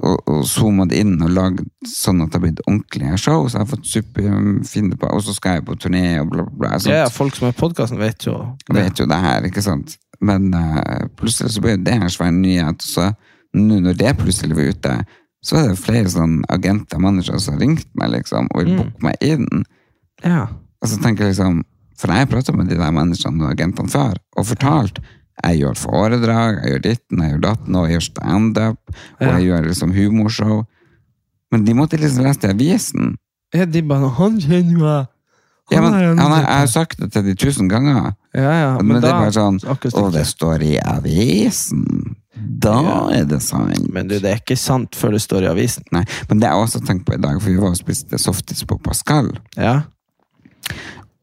og, og zoomet det inn og lagd sånn at det har blitt ordentlige show. Så jeg har fått superfine på, og så skal jeg på turné og bla, bla, bla. Sant? Ja, folk som er i podkasten, vet jo det. vet jo det her, ikke sant? Men uh, plutselig så ble jo det en svær nyhet. Så nå når det plutselig var ute, så er det flere sånn agenter og managere som har ringt meg liksom, og vil booke meg inn. Ja. Og så tenker jeg liksom, For jeg har pratet med de der menneskene og agentene før, og fortalt jeg gjør foredrag, jeg gjør ditten, jeg gjør datten, og jeg gjør standup, og jeg gjør liksom humorshow. Men de måtte liksom lese det i avisen. ja de bare 'Han kjenner jeg'. Ja, men, er en- han har, jeg har sagt det til de tusen ganger. Ja, ja, Men, men, det er bare sånn Og det står i avisen. Da Ja. er det sant. Men du, det er ikke sant før det står i avisen. Nei, men det har jeg også tenkt på i dag, for vi var og spiste softis på Pascal. Ja.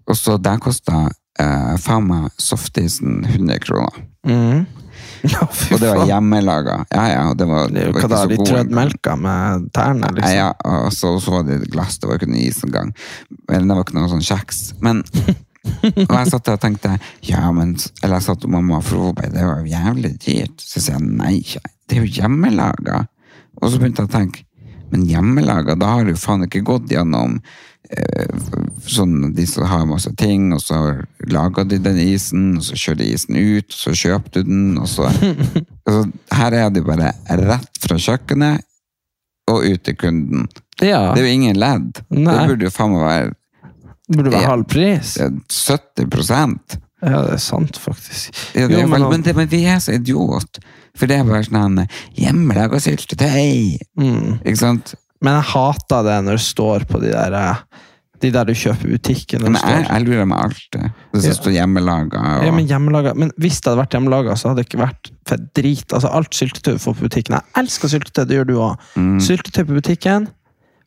Og så der kosta eh, faen meg softisen 100 kroner. Mm. Ja, Og det var hjemmelaga. Ja, ja, det var, Det var da, så de trødd melka med tærne, liksom. ja, og så, så var det et glass, det var ikke noe is engang. Eller det var ikke noe sånn kjeks. Men og jeg satt der og tenkte ja, men, Eller jeg satt og mamma, for hun det var jo jævlig dyrt. Så sier jeg nei, det er jo hjemmelaga. Og så begynte jeg å tenke men hjemmelaga, da har du faen ikke gått gjennom sånn de som har masse ting, og så lager de den isen, og så kjører de isen ut, og så kjøper du den, og så altså, Her er det bare rett fra kjøkkenet og ut til kunden. Ja, Det er jo ingen ledd. Nei. Det burde jo faen meg være det burde være halv pris. eh, 70% Ja, det er sant, faktisk. ja, det Jo, er men men, det, men vi er så idiot. For det er bare sånn hjemmelaga syltetøy. Mm. Ikke sant? Men jeg hater det når det står på de der eh, De der du kjøper i butikken. Men jeg, jeg lurer meg alltid. Det det Ja. står hjemmelaga og Ja, men hjemmelaga Men hvis det hadde vært hjemmelaga, så hadde det ikke vært for drit. Altså, alt syltetøy du får på butikken. Jeg elsker syltetøy, det gjør du òg. Mm. Syltetøy på butikken.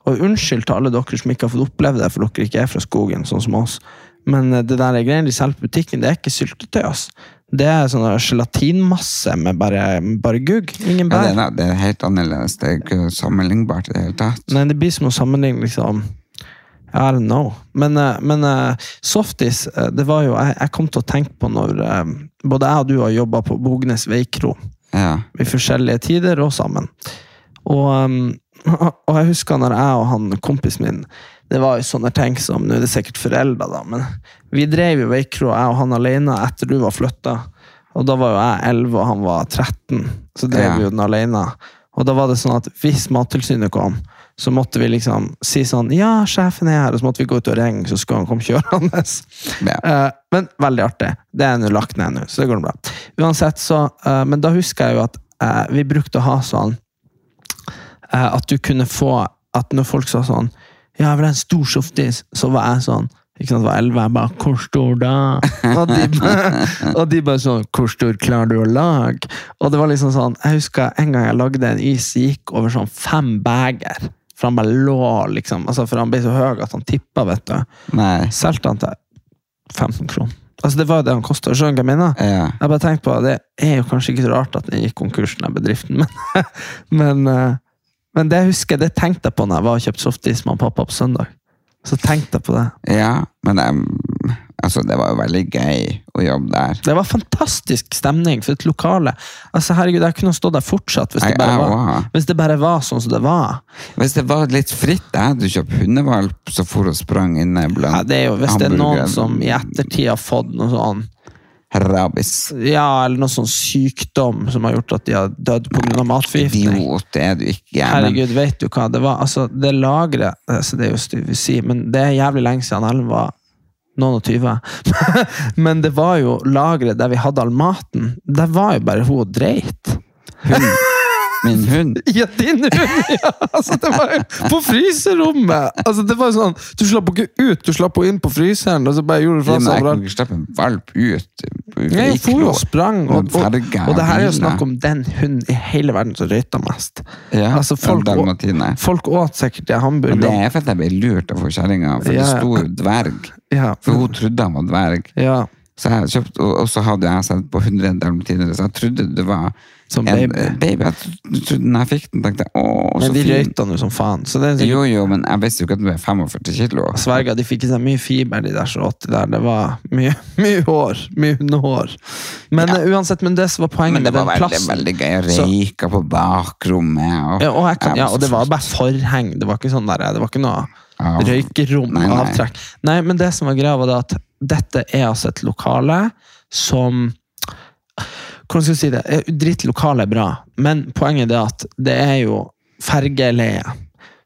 Og unnskyld til alle dere som ikke har fått oppleve det, for dere ikke er fra skogen, sånn som oss. Men eh, det der greiene de selger på butikken, det er ikke syltetøy. ass. Det er sånn gelatinmasse med bare, bare gugg. Ingen ja, bær. det, er, det er helt annerledes. Det er ikke sammenlignbart i det hele tatt. Nei, det blir som å sammenligne liksom I don't know. Men, eh, men eh, softis, eh, det var jo Jeg, jeg kom til å tenke på når både jeg og du har jobba på Bognes veikro Ja. i forskjellige tider og sammen. Og, og jeg husker når jeg og han kompisen min Det var jo sånne ting som Nå er det sikkert forelda, da, men vi drev jo veikro, jeg og han alene, etter du var flytta. Og da var jo jeg 11 og han var 13, så drev Ja. vi jo den alene. Og da var det sånn at hvis Mattilsynet kom, så måtte vi liksom si sånn Ja, sjefen er her, og så måtte vi gå ut og ringe, så skulle han komme kjørende. Ja. Eh, men veldig artig. Det er nå lagt ned nå, så det går bra. Uansett, så eh, Men da husker jeg jo at eh, vi brukte å ha sånn At du kunne få At når folk sa sånn Ja, jeg vil ha en stor softis, så var jeg sånn ikke sant, 11, jeg bare 'Hvor stor da?' Og de, bare- og de bare sånn 'Hvor stor klarer du å lage?' Og det var liksom sånn Jeg husker en gang jeg lagde en is, som gikk over sånn fem beger. For han bare lå, liksom. Altså, for han ble så høy at han tippa, vet du. Nei. Solgte han til 15 kroner. Altså, det var jo det han kosta. Skjønner du hva jeg mener? Ja. Jeg bare tenkte på, Det er jo kanskje ikke så rart at den gikk konkurs, den bedriften, men, men, eh, men det husker jeg, det tenkte jeg på når jeg var og kjøpte softis med pappa på søndag. Så tenkte jeg på det. ja, men em, altså, det var jo veldig gøy å jobbe der. Det var fantastisk stemning for et lokale. Altså, herregud, Jeg kunne stått der fortsatt hvis det bare jeg var, hvis det bare var sånn som det var. Hvis det var litt fritt, jeg hadde kjøpt hundevalp som for og sprang inne blant Ja, det er jo, Hvis det er noen som i ettertid har fått noe sånn Rabies. Ja, eller noe sånn sykdom som har gjort at de har dødd pga. matforgiftning. Idiot, det er du ikke. men- Herregud, vet du hva? Det var altså, det lageret altså, Det er jo stygt å si, men det er jævlig lenge siden Ellen var noen og tyve. men det var jo lageret der vi hadde all maten. Der var jo bare hun og dreit. Hun, Min hund. Ja, din hund! Ja, altså, det var jo på fryserommet! Altså, det var jo sånn, Du slapp henne ikke ut, du slapp henne inn på fryseren, og så bare gjorde fra seg jeg overalt. ikke slippe en valp ut. Jeg for og sprang, og, og, Farge, og det her er jo snakk om den hunden i hele verden som røyta mest. Ja, altså, folk, å, folk åt sikkert hamburger. Det er for at jeg ble lurt av kjerringa, for Ja, det sto dverg. Ja. For hun trodde han var dverg. ja, Så jeg kjøpte, og, og så hadde jeg sett på 100 dalmatinere, så jeg trodde det var Som en baby. baby. Jeg når jeg fikk den, tenkte jeg åh, Men de røyta nå som faen. Så det er sikkert Jo, jo, men jeg visste jo ikke at du er 45 kilo. Sverga, de fikk i seg mye fiber, de der som åt de der. Det var mye, mye hår. Mye hundehår. Men eh, uansett, men det som var poenget Men det med var den veldig, plassen veldig gøy. Jeg Så- røyka på bakrommet. Og, ja, og, jeg kan, ja, og det var bare forheng. Det var ikke sånn der, det var ikke noe Ja. røykerom Nei, nei. avtrekk. Nei, men det som var greia, var det at dette er altså et lokale som Hvordan skal jeg si det? Eh, Dritt lokale er bra, men poenget er at det er jo fergeleie.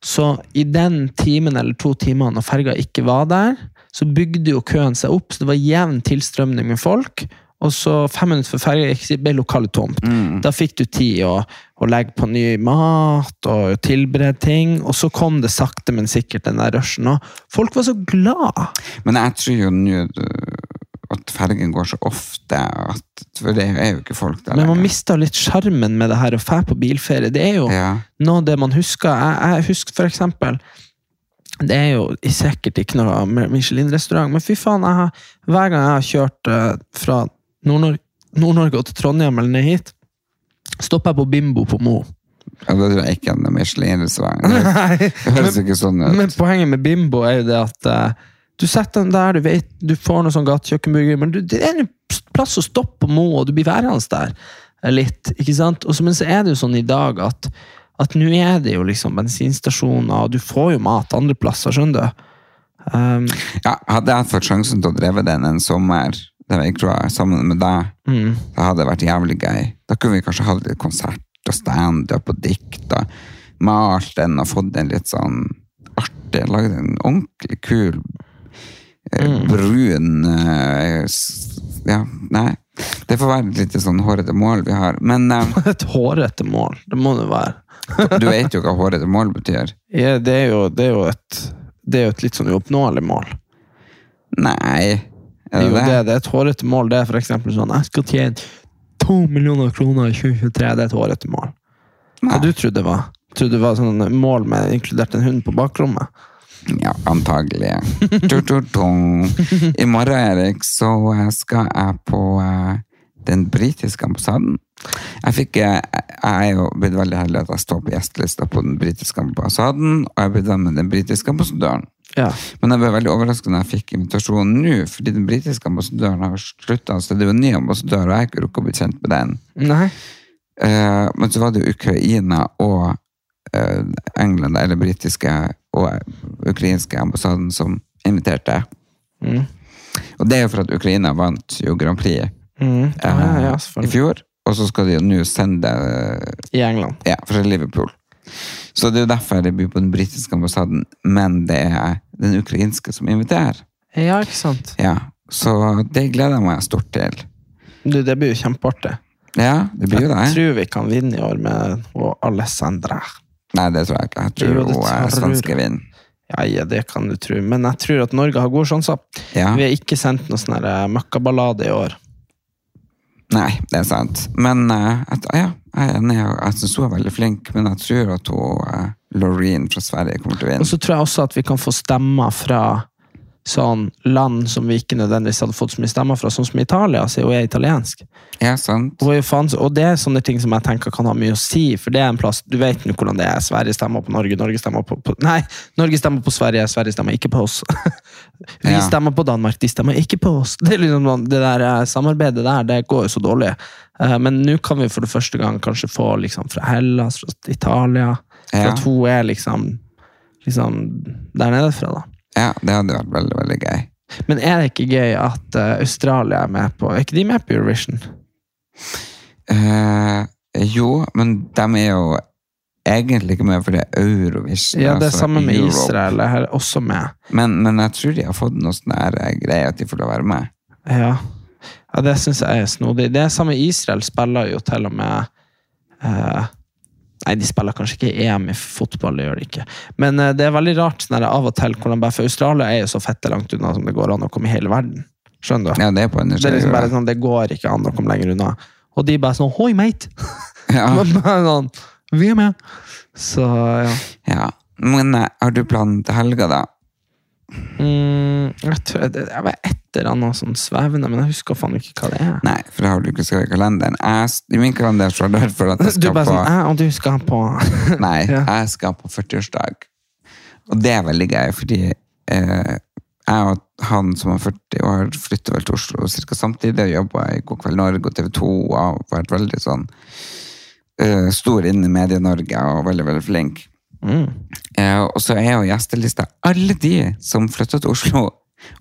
Så i den timen eller to timene når ferga ikke var der, så bygde jo køen seg opp, så det var jevn tilstrømning med folk. Og så fem minutter før ferga ble lokalet tomt. Mm. Da fikk du tid å, å legge på ny mat og tilberede ting, og så kom det sakte, men sikkert den der rushen. Og folk var så glad! Men jeg tror jo nå uh, at fergen går så ofte at, For det er jo ikke folk der Men man mister litt sjarmen med det her å dra på bilferie. Det er jo Ja. noe av det man husker. Jeg, jeg husker for eksempel Det er jo sikkert ikke noe Michelin-restaurant, men fy faen, har, hver gang jeg har kjørt eh, fra Nord-Norge og til Trondheim eller ned hit, stopper jeg på Bimbo på Mo. Ja, det tror jeg ikke er en Michelin-restaurant. Det det høres ikke sånn ut. Men poenget med Bimbo er jo det at eh, du setter den der, du vet, du får noe sånn gatekjøkkenburger, men du, det er en plass å stoppe på Mo, og du blir værende der litt. ikke sant? Og så, men så er det jo sånn i dag at at nå er det jo liksom bensinstasjoner, og du får jo mat andre plasser, skjønner du. Um, Ja, hadde jeg fått sjansen til å dreve den en sommer der jeg tror sammen med deg, mm. det hadde vært jævlig gøy. Da kunne vi kanskje hatt litt konsert og stand-up og dikt og malt den og fått den litt sånn artig. Lagd en ordentlig kul eh, brun eh, Ja, nei. Det får være et litt sånn hårete mål vi har. Men eh, Et hårete mål, det må det være. du vet jo hva hårete mål betyr. Ja, det, er jo, det, er jo et, det er jo et litt sånn uoppnåelig mål. Nei. Er det jo, det? det er et hårete mål. Det er eksempel sånn Jeg skal tjene to millioner kroner i 2023. Det er et hårete mål. Hva du trodde det var? Trodde det var sånn mål med inkludert en hund på bakrommet? Ja, antagelig. I morgen, Erik, så skal jeg på eh, den britiske ambassaden. Jeg, fikk, eh, jeg er jo blitt veldig heldig at jeg står på gjestelista på den britiske ambassaden, og jeg ble venn med den britiske ambassadøren. Ja. Men jeg ble veldig overrasket når jeg fikk invitasjonen nå, fordi den britiske ambassadøren har slutta, så det er jo en ny ambassadør, og jeg har ikke rukket å bli kjent med den. Nei? Eh, men så var det jo Ukraina og England, eller britiske og ukrainske ambassaden som inviterte. Mm. Og det er jo for at Ukraina vant jo Grand Prix Mm. Ja, ja, eh, i fjor, og så skal de jo nå sende eh, I England. ja, fra Liverpool. Så det er jo derfor det blir på den britiske ambassaden, men det er den ukrainske som inviterer. Ja, ikke sant? Ja, så det gleder jeg meg stort til. Du, det blir jo kjempeartig. Ja, det blir jo Jeg tror vi kan vinne i år med Alessandra. Nei, det tror jeg ikke. Jeg tror Jo, det hun svenske vinner. Ja, ja, det kan du tro. Men jeg tror at Norge har gode sjanser. Ja. Vi har ikke sendt noen sånn eh, møkkaballade i år. Nei, det er sant. Men eh, at, ja, jeg er enig. Jeg syns hun er veldig flink, men jeg tror at hun, uh, Loreen fra Sverige kommer til å Og så tror jeg også at vi kan få stemmer fra sånn land som vi ikke nødvendigvis hadde fått så mye stemmer fra, sånn som Italia, siden hun er italiensk. Ja, sant. Hun er jo faen, og det er sånne ting som jeg tenker kan ha mye å si, for det er en plass Du vet nå hvordan det er. Sverige stemmer på Norge, Norge stemmer på, på Nei, Norge stemmer på Sverige, Sverige stemmer ikke på oss. vi Ja. stemmer på Danmark, de stemmer ikke på oss. Det, liksom, det der eh, samarbeidet der, det går jo så dårlig. Eh, Men nå kan vi for det første gang kanskje få liksom fra Hellas, fra Italia. For Ja. at hun er liksom, liksom der nede fra, da. Ja, det hadde vært veldig, veldig gøy. Men er det ikke gøy at uh, Australia er med på Er ikke de med på Eurovision? Uh, jo, men de er jo egentlig ikke med, for det er Eurovision. Ja, det er altså samme med Europe. Israel. er også med. Men, men jeg tror de har fått noe sånn eh, greie at de får lov å være med. Ja, ja det syns jeg er snodig. Det er samme Israel spiller jo til og med eh, Nei, de spiller kanskje ikke EM i fotball, det gjør de ikke. Men eh, det er veldig rart sånn er av og til hvordan bare For Australia er jo så fette langt unna som det går an å komme i hele verden. Skjønner du? Ja, det er på en Det er liksom bare sånn, det går ikke an å komme lenger unna. Og de bare sånn Hoi, mate! ja. Sånn, Vi er med! Så ja. ja. Men eh, har du planen til helga, da? Mm, jeg tror det, jeg bare et eller annet sånn svevende, men jeg husker faen ikke hva det er. Nei, for det har du ikke skrevet i kalenderen. Jeg, I min kalender står det for at jeg skal Du bare på sånn jeg, Og du skal på Nei, Ja. jeg skal på 40-årsdag. Og det er veldig gøy, fordi eh, jeg og han som er 40 år, flytter vel til Oslo ca. samtidig. og Jobba i God kveld Norge og TV 2 og har vært veldig sånn eh, stor innen Medie-Norge og veldig, veldig flink. mm. Eh, og så er jo gjestelista alle de som flytter til Oslo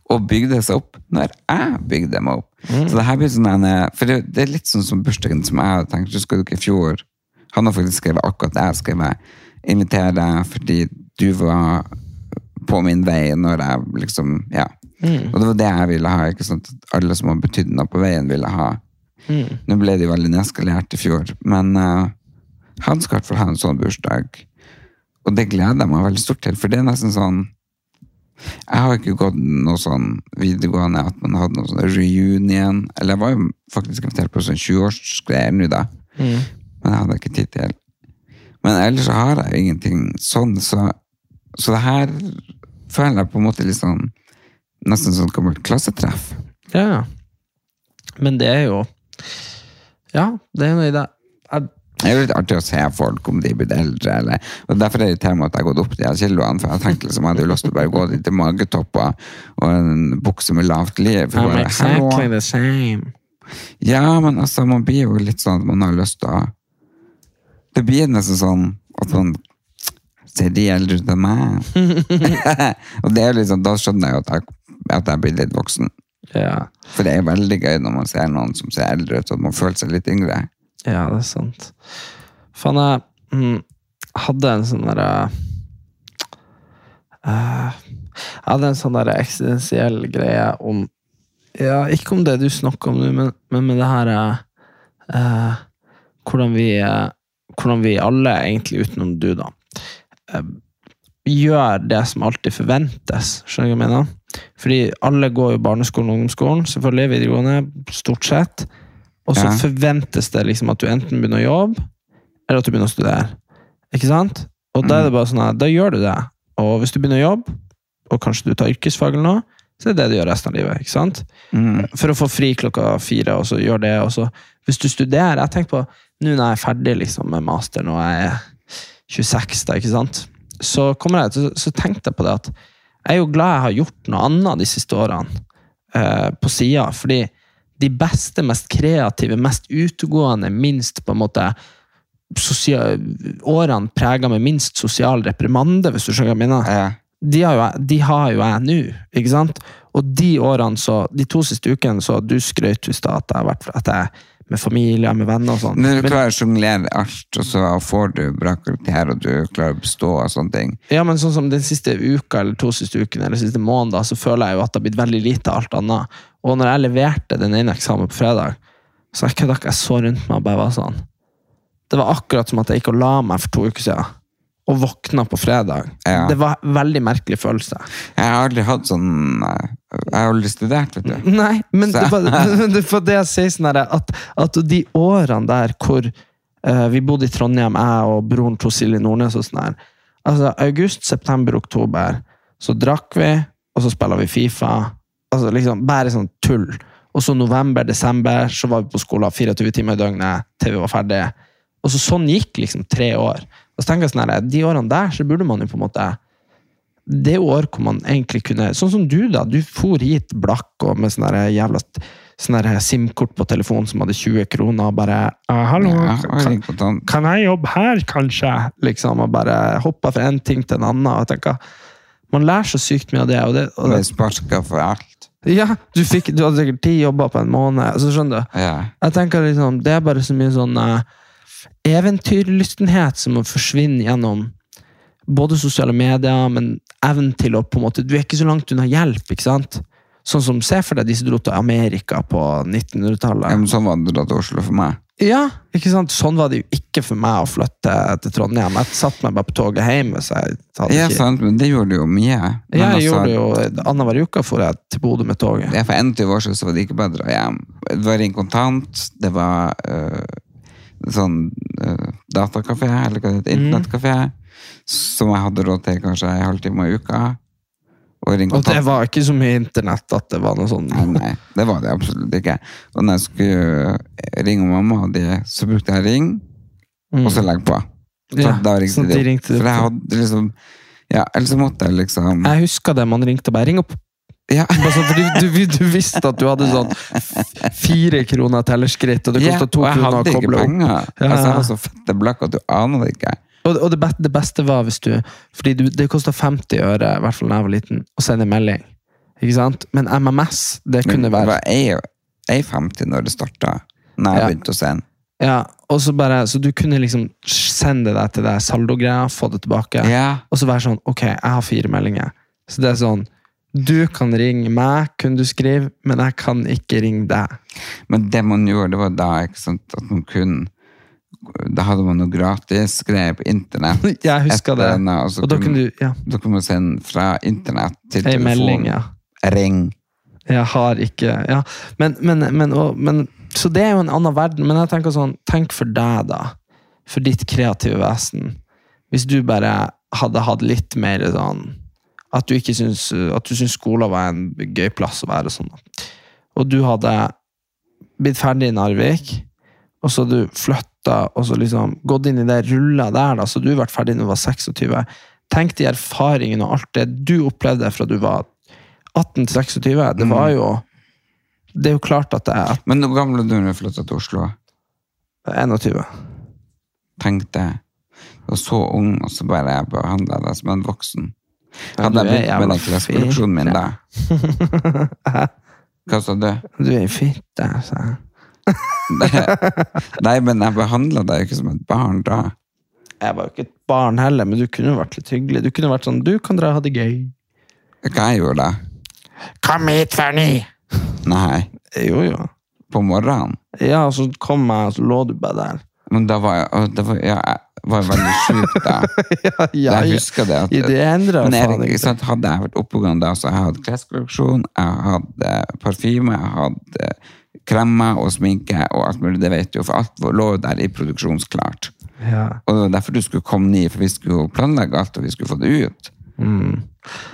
og bygde seg opp når jeg bygde meg opp. Så det her blir sånn en, eh, For det, det er litt sånn som bursdagen som jeg hadde tenkt. Husker du ikke i fjor? Han har faktisk skrevet akkurat det jeg skrev. Invitere deg fordi du var på min vei når jeg liksom Ja. Og det var det jeg ville ha. ikke sant? At alle som har betydd noe på veien, ville ha. Nå ble det jo veldig nedskalert i fjor, men uh, han skal i hvert fall ha en sånn bursdag. Og det gleder jeg meg veldig stort til, for det er nesten sånn Jeg har ikke gått noe sånn videregående at man hadde noe sånn reunion. Eller jeg var jo faktisk invitert på sånn 20-årsgreier nå, da. Men jeg hadde ikke tid til. Men ellers så har jeg ingenting sånn, så, så det her føler jeg på en måte litt sånn Nesten sånn gammelt klassetreff. Ja, ja. Men det er jo Ja, det er noe i det. Jeg, Det er jo litt artig å se folk om de er blitt eldre. Eller, og Derfor er det irriterende at jeg har gått opp de her kiloene. For jeg tenkte liksom, jeg hadde jo lyst til å bare gå dit til magetopper og en bukse med lavt liv. for bare, exactly the same. Ja, men altså, man blir jo litt sånn at man har lyst til å Det blir nesten sånn at man Ser de eldre ut enn meg? og det er jo sånn, da skjønner jeg jo at jeg, at jeg blir litt voksen. Ja. For det er veldig gøy når man ser noen som ser eldre ut, og man føler seg litt yngre. Ja, det er sant. Faen, jeg mm, hadde en sånn derre uh, Jeg hadde en sånn derre eksistensiell greie om Ja, ikke om det du snakker om nå, men, men med det her eh, hvordan, vi, uh, hvordan vi alle, egentlig utenom du, da, eh, gjør det som alltid forventes. Skjønner du hva jeg mener? Fordi alle går jo barneskolen og ungdomsskolen, selvfølgelig, videregående, stort sett. Og så Ja. forventes det liksom at du enten begynner å jobbe, eller at du begynner å studere. Ikke sant? Og da er det bare sånn at da gjør du det. Og hvis du begynner å jobbe, og kanskje du tar yrkesfag eller noe, så er det det du gjør resten av livet. ikke sant? Mm. For å få fri klokka fire, og så gjør det. Og så, hvis du studerer Jeg tenker på nå når jeg er ferdig liksom, med masteren og jeg er 26, da, ikke sant? så kommer jeg til, så tenkte jeg på det at jeg er jo glad jeg har gjort noe annet de siste årene eh, på sida. Fordi de beste, mest kreative, mest utegående, minst på en måte Årene prega med minst sosial reprimande, hvis du skjønner hva jeg mener Ja. de har jo de har jo jeg nå, ikke sant? Og de årene, så, de to siste ukene, så du skrøt i stad at jeg at jeg med familie, med venner og sånn. Når du klarer å sjonglere alt, og så får du bra karakter, og du klarer å bestå og sånne ting. Ja, men sånn som den siste uka, eller to siste ukene, eller siste måneden, så føler jeg jo at det har blitt veldig lite av alt annet. Og når jeg leverte den ene eksamen på fredag, så jeg kødda ikke, jeg så rundt meg og bare var sånn. Det var akkurat som at jeg gikk og la meg for to uker siden, og våkna på fredag. Ja. Det var en veldig merkelig følelse. Jeg har aldri hatt sånn Jeg har aldri studert, vet du. Nei, men Så- det var, det var det jeg sier sånn her, at, at de årene der hvor uh, vi bodde i Trondheim, jeg og broren til Silje Nordnes og sånn her altså August, september, oktober, så drakk vi, og så spilla vi Fifa. altså liksom Bare sånn tull. Og så november, desember, så var vi på skolen 24 timer i døgnet til vi var ferdige. Og så sånn gikk liksom tre år. Og så tenker jeg sånn her, De årene der så burde man jo på en måte det er år hvor man egentlig kunne Sånn som du, da. Du for hit blakk og med sånn jævla sånn SIM-kort på telefonen som hadde 20 kroner, og bare ah, 'Hallo, kan, kan jeg jobbe her, kanskje?' Liksom, og bare hoppa fra en ting til en annen. og tenker, Man lærer så sykt mye av det. Og det, og det sparka for alt. ja, du, fikk, du hadde sikkert ti jobber på en måned. Altså, skjønner du? Ja. Jeg tenker liksom, Det er bare så mye sånn eh, eventyrlystenhet som må forsvinne gjennom både sosiale medier, men evnen til å på en måte Du er ikke så langt unna hjelp, ikke sant? Sånn som Se for deg de som dro til Amerika på 1900-tallet. Ja, sånn var det da til Oslo for meg. Ja, ikke sant? Sånn var det jo ikke for meg å flytte til Trondheim. Jeg satte meg bare på toget hjem. hvis jeg hadde Ja, sant, men det gjorde du jo mye. Men Jeg altså, gjorde jo Annenhver uke for jeg til Bodø med toget. Ja, For 21 år siden så var det ikke bedre. hjem. Det var Ring Kontant, det var øh, sånn uh, datakafé, eller hva det heter, Mhm. internettkafé, som jeg hadde råd til kanskje en halvtime i uka. Og Og det var ikke så mye internett at det var noe sånt? Nei, nei, det var det absolutt ikke. Og når jeg skulle ringe mamma, og de, så brukte jeg Ring, og så legge på. Så Mm. Ja, da ringte de de ringte For jeg hadde liksom Ja, Eller så måtte jeg liksom Jeg husker det man ringte bare ring opp. Ja. Altså, fordi du, du visste at du hadde sånn fire kroner tellerskritt, og det kosta to kroner å koble opp. Ja. Altså, jeg var så fette blakk at du aner det ikke. Og, og det, beste, det beste var hvis du Fordi du, det kosta 50 øre, i hvert fall da jeg var liten, å sende melding. Ikke sant? Men MMS, det kunne være det var ei- ei 50 når det starta. Når jeg Ja. begynte å sende. Ja, og så bare, Så du kunne liksom sende det til deg, saldo-greia, få det tilbake, Ja. og så være sånn Ok, jeg har fire meldinger. Så det er sånn Du kan ringe meg, kunne du skrive, men jeg kan ikke ringe deg. Men det man gjorde, det var da ikke sant, at man kunne Da hadde man noe gratis greier på internett. Jeg husker det. Denne, Og, Og da kunne, du Ja, da kunne man sende fra internett til telefon. melding, ja. Ring. Jeg har ikke Ja, men, men, men, og, men Så det er jo en annen verden, men jeg tenker sånn Tenk for deg, da. For ditt kreative vesen. Hvis du bare hadde hatt litt mer sånn At du ikke syns At du syns skolen var en gøy plass å være sånn. Og du hadde blitt ferdig i Narvik, og så hadde du flytta og så liksom gått inn i det rulla der, da, så du ble ferdig når du var 26. Tenk de erfaringene og alt det du opplevde fra du var 18 til 26. Det var jo Det er jo klart at det er Men hvor gammel var du da du flytta til Oslo? 21. Tenk det. Du var så ung, og så bare jeg behandla deg som en voksen. Ja, du er jævla kleskolleksjonen min da? Hva sa du? Du er ei fitte, sa jeg. Nei, men jeg behandla deg jo ikke som et barn da. Jeg var jo ikke et barn heller, men du kunne vært litt hyggelig. Du kunne vært sånn Du kan dra og ha det gøy. Hva jeg gjorde da? Kom hit, Fanny! Nei, Jo, jo. på morgenen. Ja, og så kom jeg, og så lå du bare der. Men da var jeg, da var, ja, jeg var veldig sjuk da. ja, Jeg husker det. At, I det endret, men Erik, ikke sant, hadde jeg vært oppegående da, så jeg hadde kleskolleksjon, jeg hadde parfyme, jeg hadde kremmer og sminke og alt mulig, det vet du jo, for alt lå der i produksjonsklart. Ja. Og det var derfor du skulle komme ned, for vi skulle jo planlegge alt, og vi skulle få det ut. Men,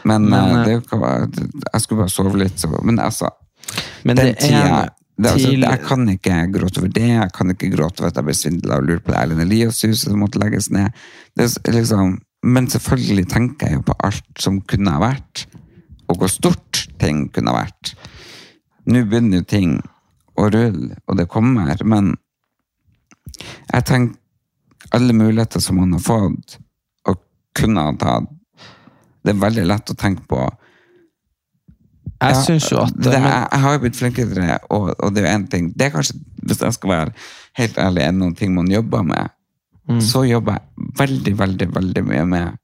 Men, eh, eh, det, jeg skulle bare sove litt, så, men altså, Men den det tida, det, altså, til... jeg kan ikke gråte over det, jeg kan ikke gråte over at jeg ble svindlet og lurt på det Erlend Elias-huset som måtte legges ned. Det liksom, men selvfølgelig tenker jeg jo på alt som kunne ha vært, og hvor stort ting kunne ha vært. Nå begynner jo ting å rulle, og det kommer, men jeg tenker alle muligheter som man har fått, og kunne ha tatt, det er veldig lett å tenke på Jeg ja, syns jo at det, men, jeg, jeg har jo blitt flinkere, og, og det er jo en ting Det er kanskje, hvis jeg skal være helt ærlig, er noen ting man jobber med. Mm. Så jobber jeg veldig, veldig, veldig mye med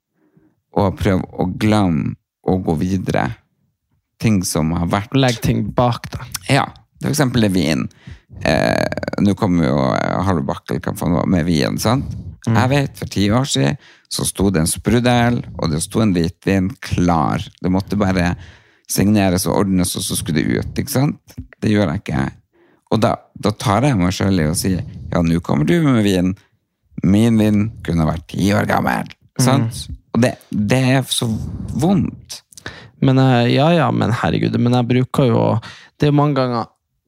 å prøve å glemme og gå videre. Ting som har vært Legg ting bak da. Ja, for eksempel Levin. Eh, Nå kommer jo Harlo Harald Bakkel kan få noe med vin, sant? Jeg vet, for ti år siden så sto det en sprudel, og det sto en hvitvin klar. Det måtte bare signeres og ordnes, og så skulle det ut, ikke sant? Det gjør jeg ikke. Og da, da tar jeg meg selv i å si, ja, nå kommer du med vin. Min vin kunne vært ti år gammel, sant? Og det, det er så vondt. Men eh, ja, ja, men herregud. Men jeg bruker jo Det er mange ganger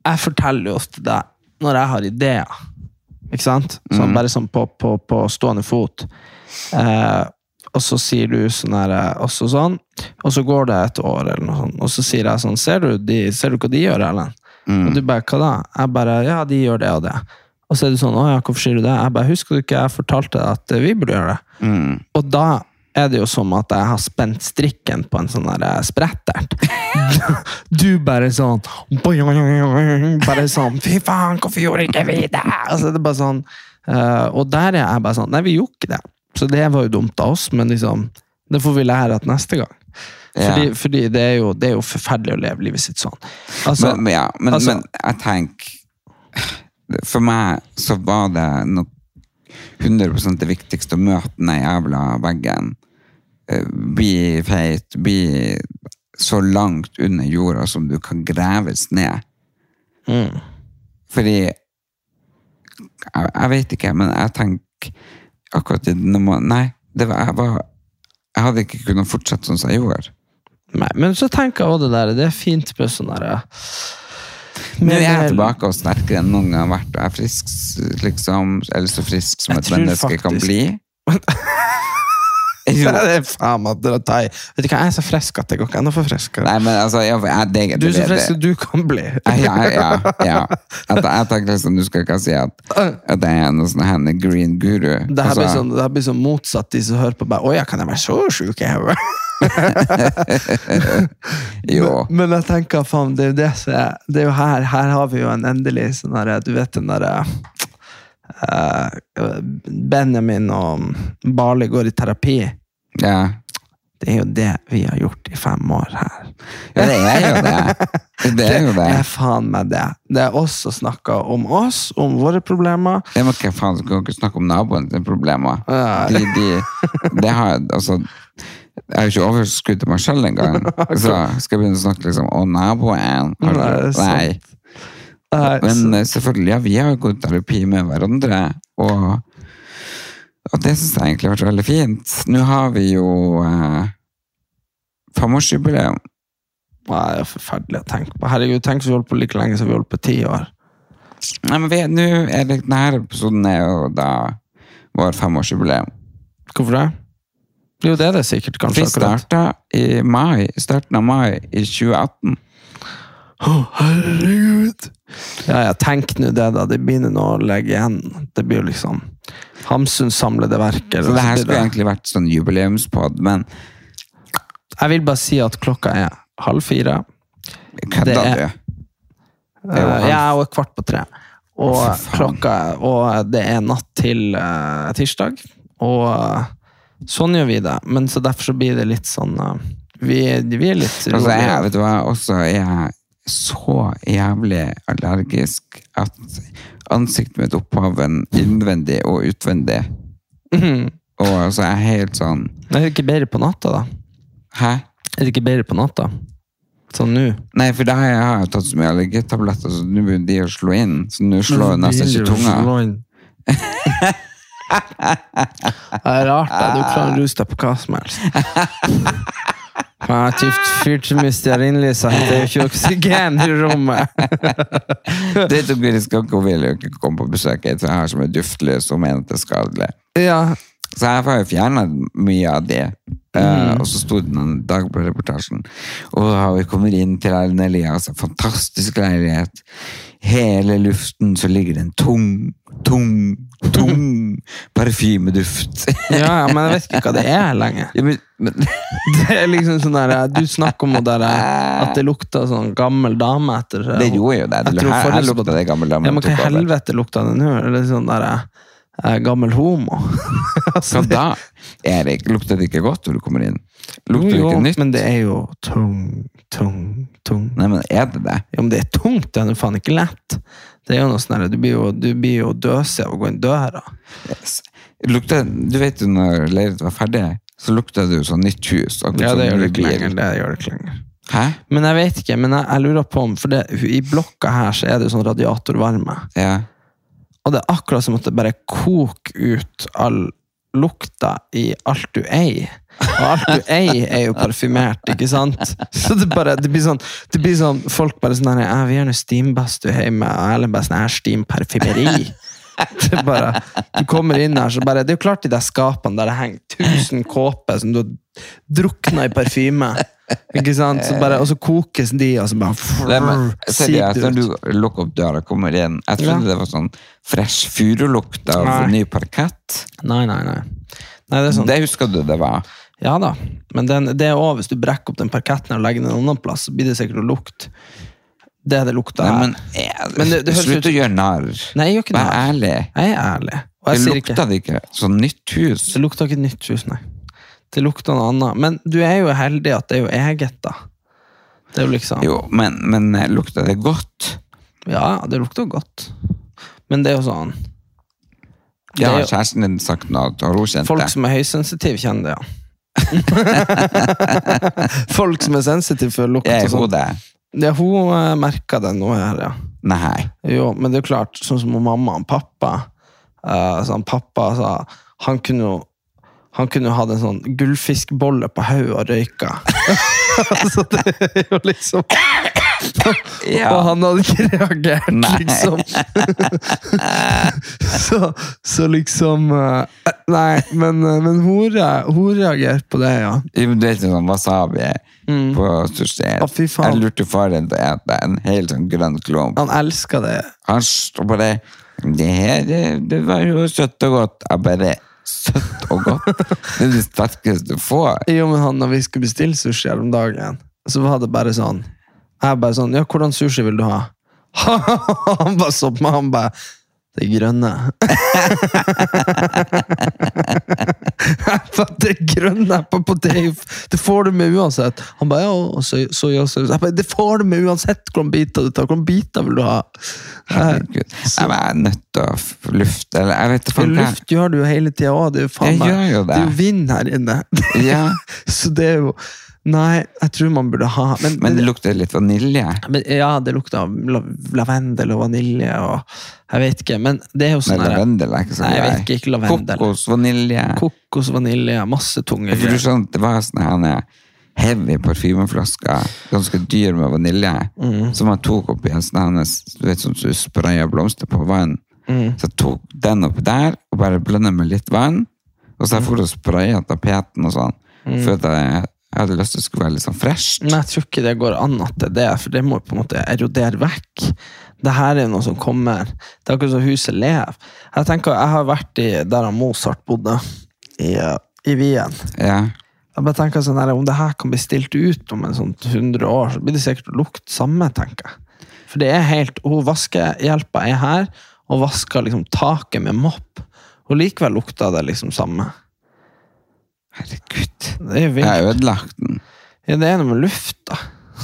Jeg forteller jo ofte deg når jeg har ideer. Ikke sant? Sånn, Bare sånn på, på, på stående fot. Eh, og så sier du sånn her eh, også sånn, og så går det et år, eller noe sånt, og så sier jeg sånn Ser du, de, ser du hva de gjør, Ellen? Og du bare Hva da? Jeg bare Ja, de gjør det og det. Og så er du sånn Å ja, hvorfor sier du det? Jeg bare Husker du ikke jeg fortalte deg at eh, vi burde gjøre det? Og da er det jo som at jeg har spent strikken på en sånn der eh, sprettert. Du bare sånn Bare sånn Fy faen, hvorfor gjorde ikke vi det? Altså, det er bare sånn Og der er jeg bare sånn Nei, vi gjorde ikke det. Så det var jo dumt av oss, men liksom det får vi lære at neste gang. Fordi, Ja. fordi det, er jo, det er jo forferdelig å leve livet sitt sånn. Altså, men, ja, men, altså- men jeg tenker For meg så var det nok 100 det viktigste å møte den jævla veggen. Eh, Bli feit, bli så langt under jorda som du kan graves ned. Fordi jeg, jeg vet ikke, men jeg tenker akkurat i denne måneden Nei, det var, jeg, var, jeg hadde ikke kunnet fortsette sånn som jeg gjorde. Nei, men så tenker jeg også det der, det er fint med sånn der Nå er jeg tilbake og sterkere enn noen gang har vært. og Jeg er frisk, liksom, eller så frisk som Jeg et menneske menneske kan faktisk- bli. Det er faen meg å ta i. Vet du hva, jeg er så frisk at det går ikke enda for friskere. Nei, men altså, jeg, jeg, det, Du er så det- frisk som du kan bli. Ja, ja, ja. At, jeg tenker liksom, Du skal ikke si at, at jeg er noe sånn green guru. Det her, blir Altså, sånn, det her blir sånn motsatt de som hører på bare, ja, kan jeg være så sjuk i hodet? jo. Men jeg tenker, faen, det er jo det som er Det er jo her, her har vi jo en endelig sånn herre Du vet den derre eh, Benjamin og Barley går i terapi. Ja. Det er jo det vi har gjort i fem år her. ja, det er jo det. Det er jo det. er faen meg det. Det er oss som snakker om oss, om våre problemer. Det må ikke faen skal ikke snakke om naboen sine problemer. Ja. De, de, det har, altså, jeg har jo ikke overskudd til meg selv engang. Så skal jeg begynne å snakke liksom om naboen har Nei, det Men eh, selvfølgelig, ja, vi har jo gått terapi med hverandre, og, og det syns jeg egentlig har vært veldig fint. Nå har vi jo eh, femårsjubileum. Det er forferdelig å tenke på. Herregud, tenk hvis vi holdt på like lenge som vi holdt på ti år. Nei, men vi, nå er det, denne episoden er jo da vår femårsjubileum. Hvorfor det? Jo, det er det sikkert, kanskje. Vi starta i mai, starten av mai i 2018. Å, herregud! Ja, ja, tenk nå det, da. Det begynner nå å legge igjen. Det blir jo liksom Hamsuns samlede verker. Så det her skulle egentlig vært sånn jubileumspod, men Jeg vil bare si at klokka er halv fire. kødda Det er- du? Er Eh, Jeg er jo kvart på tre. Og, oh, klokka, og det er natt til uh, tirsdag. Og eh, sånn gjør vi det. Men så derfor så blir det litt sånn uh, vi, vi er litt Altså, jeg, vet du hva, også er jeg så jævlig allergisk at ansiktet mitt opphaven innvendig og utvendig. Mm. Og altså, jeg er helt sånn Er det ikke bedre på natta, da? Hæ? Er det ikke bedre på natta? Sånn nå? Nei, for da har jeg, tatt så mye allergitabletter, så nå begynner de å slå inn. Så nå slår jeg nesten ikke tunga. Det er rart, da. Du klarer å ruse deg på hva som helst. Har typt fyrt så mye stearinlys at det er jo ikke oksygen i rommet. Det tok vi skal ikke, hun vil jo ikke komme på besøk Et har så mye duftlys og mener at det er skadelig. Ja, Så jeg har jo fjernet mye av det. Eh, og så sto det en dag på reportasjen, Og da vi kommer inn til Erlend Elias, fantastisk leilighet. Hele luften så ligger det en tung, tung, tung parfymeduft. ja, men jeg vet ikke hva det er lenger. ja, men, men, Det er liksom sånn der, Du snakker om der, at det lukta sånn gammel dame etter det gjorde jo det. Jeg Det, tror jeg, jeg lukta det gammel dame. Ja, men hva i helvete lukta det nå? Eller sånn der gammel homo? altså, Hva da? Erik, lukter det ikke godt når du kommer inn? Lukter det ikke nytt? men det er jo tung, tung, tung. Nei, men er det det? Ja, men det er tungt, det er jo faen ikke lett. Det er jo noe sånn Du blir jo, du blir jo døsig av å gå inn døra. Yes. Lukter, du vet jo når leiret var ferdig, så lukta det jo sånn nytt hus. Ja, det gjør det ikke lenger. Det gjør det ikke lenger. Hæ? Men jeg vet ikke, men jeg, jeg lurer på om For det, i blokka her så er det jo sånn radiatorvarme. Ja. Og det er akkurat som at det bare koker ut all lukta i alt du eier. Og alt du eier, er jo parfymert, ikke sant? Så det bare, det blir sånn, det blir sånn folk bare sånn her, «Ja, Vi noe steambadstue hjemme, og Erlend bare sånn her steamparfymeri. Det bare, du kommer inn her, så bare Det er jo klart i de skapene der det henger tusen kåper som du har drukna i parfyme. Ikke sant? Så bare, og så kokes de, og så bare Nei, men, seriøst, når du lukker opp døra kommer inn Jeg trodde Ja. det var sånn fresh furulukt av Nei. ny parkett. Nei, nei, nei. Nei, det sånn. Det husker du det var. Ja da, men den, det er også, hvis du brekker opp den parketten og legger den en annen plass, så blir det sikkert å lukte. Det det lukta her. men, jeg, Men det- det Slutt ut- å gjøre narr. Nei, jeg gjør ikke Vær det. ærlig. Jeg er ærlig. Og Det jeg det lukta ikke det ikke sånn nytt hus. Det lukta ikke nytt hus, nei. Det lukter noe annet. Men du er jo heldig at det er jo eget, da. Det er jo liksom Jo, men, men lukter det godt? Ja, det lukter godt. Men det er jo sånn det Ja, er jo, kjæresten din sagt noe? Har hun kjent Folk som er høysensitive, kjenner det, ja. folk som er sensitive for lukt Er og hun sånn. det? Ja, hun merker merka det nå her, ja. Nei. Jo, men det er jo klart, sånn som mamma og pappa eh, sånn, Pappa sa Han kunne jo han kunne hatt en sånn gullfiskbolle på hodet og røyka. så det er jo liksom Ja. Og han hadde ikke reagert, Nei. liksom. så, så liksom eh, Nei, men, eh, men hun, hun reagerte på det, ja. Du vet jo sånn wasabi på sushi. Mm. Å, fy faen. Jeg lurte faren til å spise en helt sånn grønn klump. Han elska det. Han står bare Det her det, det var jo søtt og godt. Jeg bare Søtt og godt? Det er det sterkeste du får. Jo, men han, når vi skulle bestille sushi her om dagen, så var det bare sånn Jeg bare sånn Ja, hvordan sushi vil du ha? han bare så på meg, han bare Det grønne. Det grønne på, på det, det får du med uansett. Han bare ja, soy- så. Jeg bare, det får du med uansett hvordan biter du tar. Hvordan biter vil du ha? Herregud. Jeg er nødt til å lufte Eller jeg vet ikke luft gjør du jo hele tida òg. Det er jo faen meg. Det er jo vind her inne. Ja, Så det er jo Nei, jeg tror man burde ha Men, men det lukter litt vanilje. men ja, det lukter av lavendel og vanilje og Jeg vet ikke, men det er jo sånn Nei, lavendel er ikke så grei. ikke, ikke lavendel. Kokos, vanilje. Kokos, vanilje, masse tunge greier. skjønner, det var sånn her heavy parfymeflasker, ganske dyr med vanilje, Mm. som han tok oppi en sånn her, du vet sånn som du sprayer blomster på vann. Mm. Så jeg tok den oppi der, og bare blendet med litt vann, og så jeg for å spraye tapeten og sånn, Mm. at jeg, jeg hadde lyst til at det skulle være litt sånn fresht. Men jeg tror ikke det går an at det er det, for det må på en måte erodere vekk. Det her er noe som kommer. Det er akkurat som huset lever. Jeg tenker, jeg har vært i der han Mozart bodde, i, eh, i Wien. Ja. Jeg bare tenker sånn her, Om det her kan bli stilt ut om en sånn 100 år, så blir det sikkert lukt samme, tenker jeg. For det er helt, hun Vaskehjelpa er her og vasker liksom taket med mopp. Og likevel lukter det liksom samme. Herregud. Det er jo Jeg vilt. har ødelagt den. Ja, det er noe med lufta.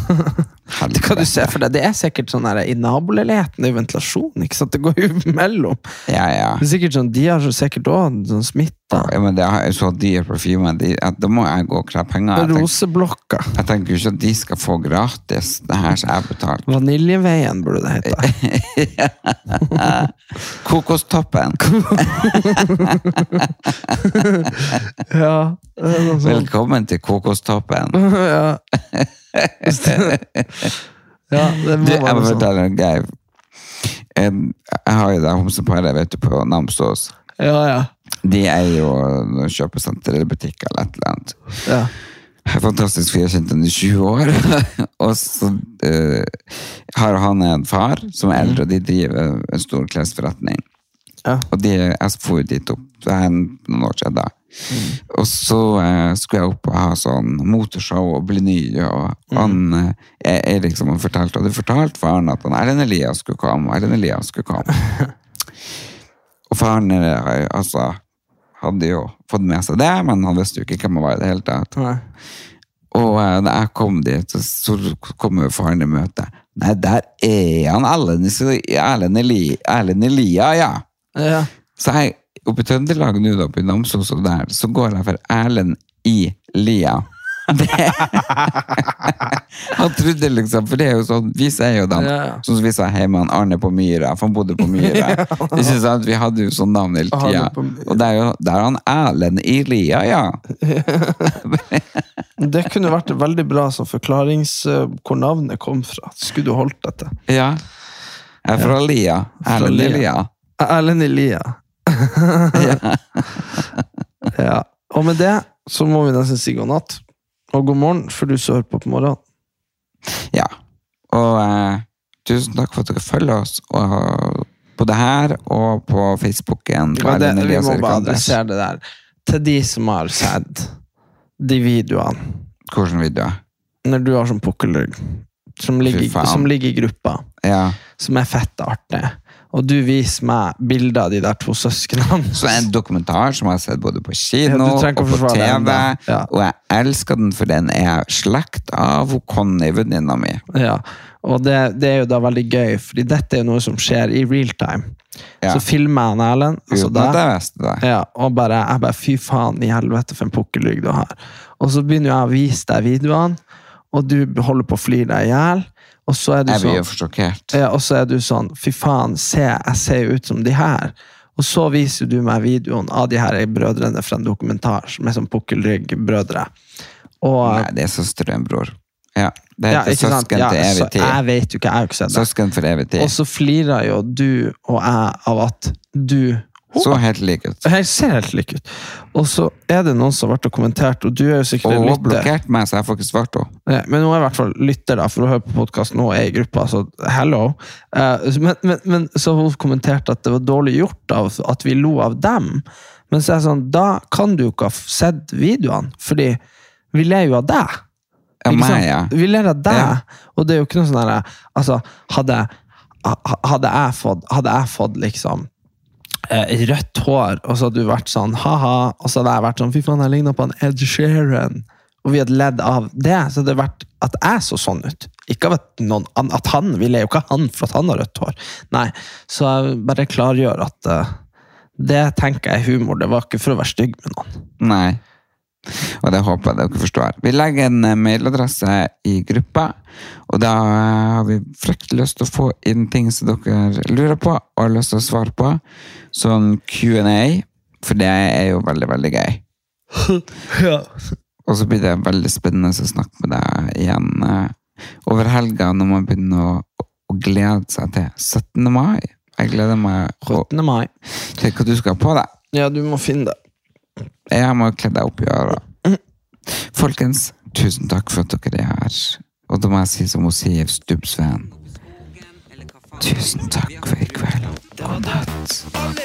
Det kan du se for deg. Det er sikkert sånn her, I naboleiligheten det er jo ventilasjon. ikke sant? Det går jo mellom. Ja, ja. Det er sikkert sånn, De har sikkert òg sånn smitte. ja men det er så dyr parfyme, da må jeg gå og kreve penger. Roseblokka. jeg tenker jo ikke at de skal få gratis, det her som jeg betalte. Vaniljeveien burde det hete. Kokostoppen. Ja. Velkommen til Kokostoppen. ja. ja, det Du, må jeg må sånn. fortelle en greie. Jeg har jo det homseparet vet du, på Namsos. Ja, ja. De er jo kjøpesenter eller butikk eller et eller annet. ja. Fantastisk, for jeg har kjent henne i 20 år. og så uh, har han en far som er eldre, og de driver en stor klesforretning. Ja. Og de, jeg jo dit opp, det er noen år siden da. Og så eh, skulle jeg opp og ha sånn motorshow og bli ny, og han eh, jeg, liksom fortalte, og fortalte faren at han Erlend Elias skulle komme, Erlend Elias skulle komme. og faren eh, altså, hadde jo fått med seg det, men han visste jo ikke hvem han var i det hele tatt. Nei. Og eh, da jeg kom dit, så, kom jo faren i møte. Nei, der er han Erlend Elia, ja. Ja. Så jeg, oppe i Trøndelag nå, oppe i Namsos og der, så går jeg for Erlend i Lia. Det. han trodde liksom, for det er jo sånn, vi sier jo den, Ja, ja. sånn som vi sa hjemme, han Arne på Myra, for han bodde på Myra. Ikke sant? Vi hadde jo sånn navn hele tida. Og der, er jo- der er han Erlend i Lia, ja. Det kunne vært veldig bra som forklarings eh, hvor navnet kom fra. Skulle du holdt dette? Ja. Jeg er fra Lia. Erlend i Lia. Erlend i Elia. ja. Og med det så må vi nesten si god natt. Og god morgen, for du som hører på på morgenen. Ja. Og eh, tusen takk for at dere følger oss og, på det her og på Facebooken. Ja, det, vi må bare adressere det der. Til de som har sett de videoene Hvordan videoer? når du har sånn pukkelrygg, som ligger, som ligger i gruppa, Ja. som er fett artig, og du viser meg bilder av de der to søsknene Så en dokumentar som jeg har sett både på kino Ja, og på TV. Ja. Og jeg elsker den, for den er slekt av Conny, venninna mi. Ja, Og det, det er jo da veldig gøy, fordi dette er jo noe som skjer i real time. Ja. Så filmer jeg en Erlend, altså. Ja, og bare, jeg bare, fy faen i helvete for en pukkelrygg du har. Og så begynner jeg å vise deg videoene, og du holder på å flire deg i hjel. Og så er du Jeg blir jo sånn, for sjokkert. ja, og så er du sånn, fy faen, se, jeg ser jo ut som de her. Og så viser du meg videoen av de her brødrene fra en dokumentar, som er sånn pukkelrygg-brødre. Og, Nei, det er søster og en bror. Ja, det ja, heter ikke sant? søsken Ja, til så evig tid. jeg vet jo ikke, jeg har jo ikke sett det. Søsken for evig tid. Og så flirer jo du og jeg av at du Så helt lik ut. Jeg ser helt lik ut. Og så er det noen som har vært og kommentert, og du er jo sikkert Og lytter. blokkert meg, så jeg får ikke svart henne. Ja, Men nå er jeg i hvert fall lytter, da, for hun hører på podkasten og er i gruppa, så hello. Eh, men, men, men så har hun kommentert at det var dårlig gjort av at vi lo av dem. Men så er jeg sånn, da kan du jo ikke ha sett videoene, fordi vi ler jo av deg. Ja, meg, ja. Vi ler av deg, Ja. og det er jo ikke noe sånn herre altså, hadde, hadde jeg fått, hadde jeg fått liksom rødt hår, og så hadde du vært sånn ha-ha, og så hadde jeg vært sånn fy faen, jeg ligna på en Ed Sheeran, og vi hadde ledd av det, så hadde det vært at jeg så sånn ut. Ikke av at, noen, at han, ville jo ikke han for at han har rødt hår. Nei, så jeg bare klargjør at uh, det tenker jeg er humor, det var ikke for å være stygg med noen. Nei. Og det håper jeg dere forstår. Vi legger en eh, mailadresse i gruppa, og da eh, har vi fryktelig lyst til å få inn ting som dere lurer på og har lyst til å svare på. Sånn Q&A, for det er jo veldig, veldig gøy. ja. Og så blir det veldig spennende å snakke med deg igjen eh, over helga, når man begynner å, å glede seg til 17. mai. Jeg gleder meg 17. mai. til hva du skal ha på deg. Ja, du må finne det. Jeg må kle deg opp i øra. Folkens, tusen takk for at dere er her. Og da må jeg si som hun sier, Stubbsveen. Tusen takk for i kveld. God natt.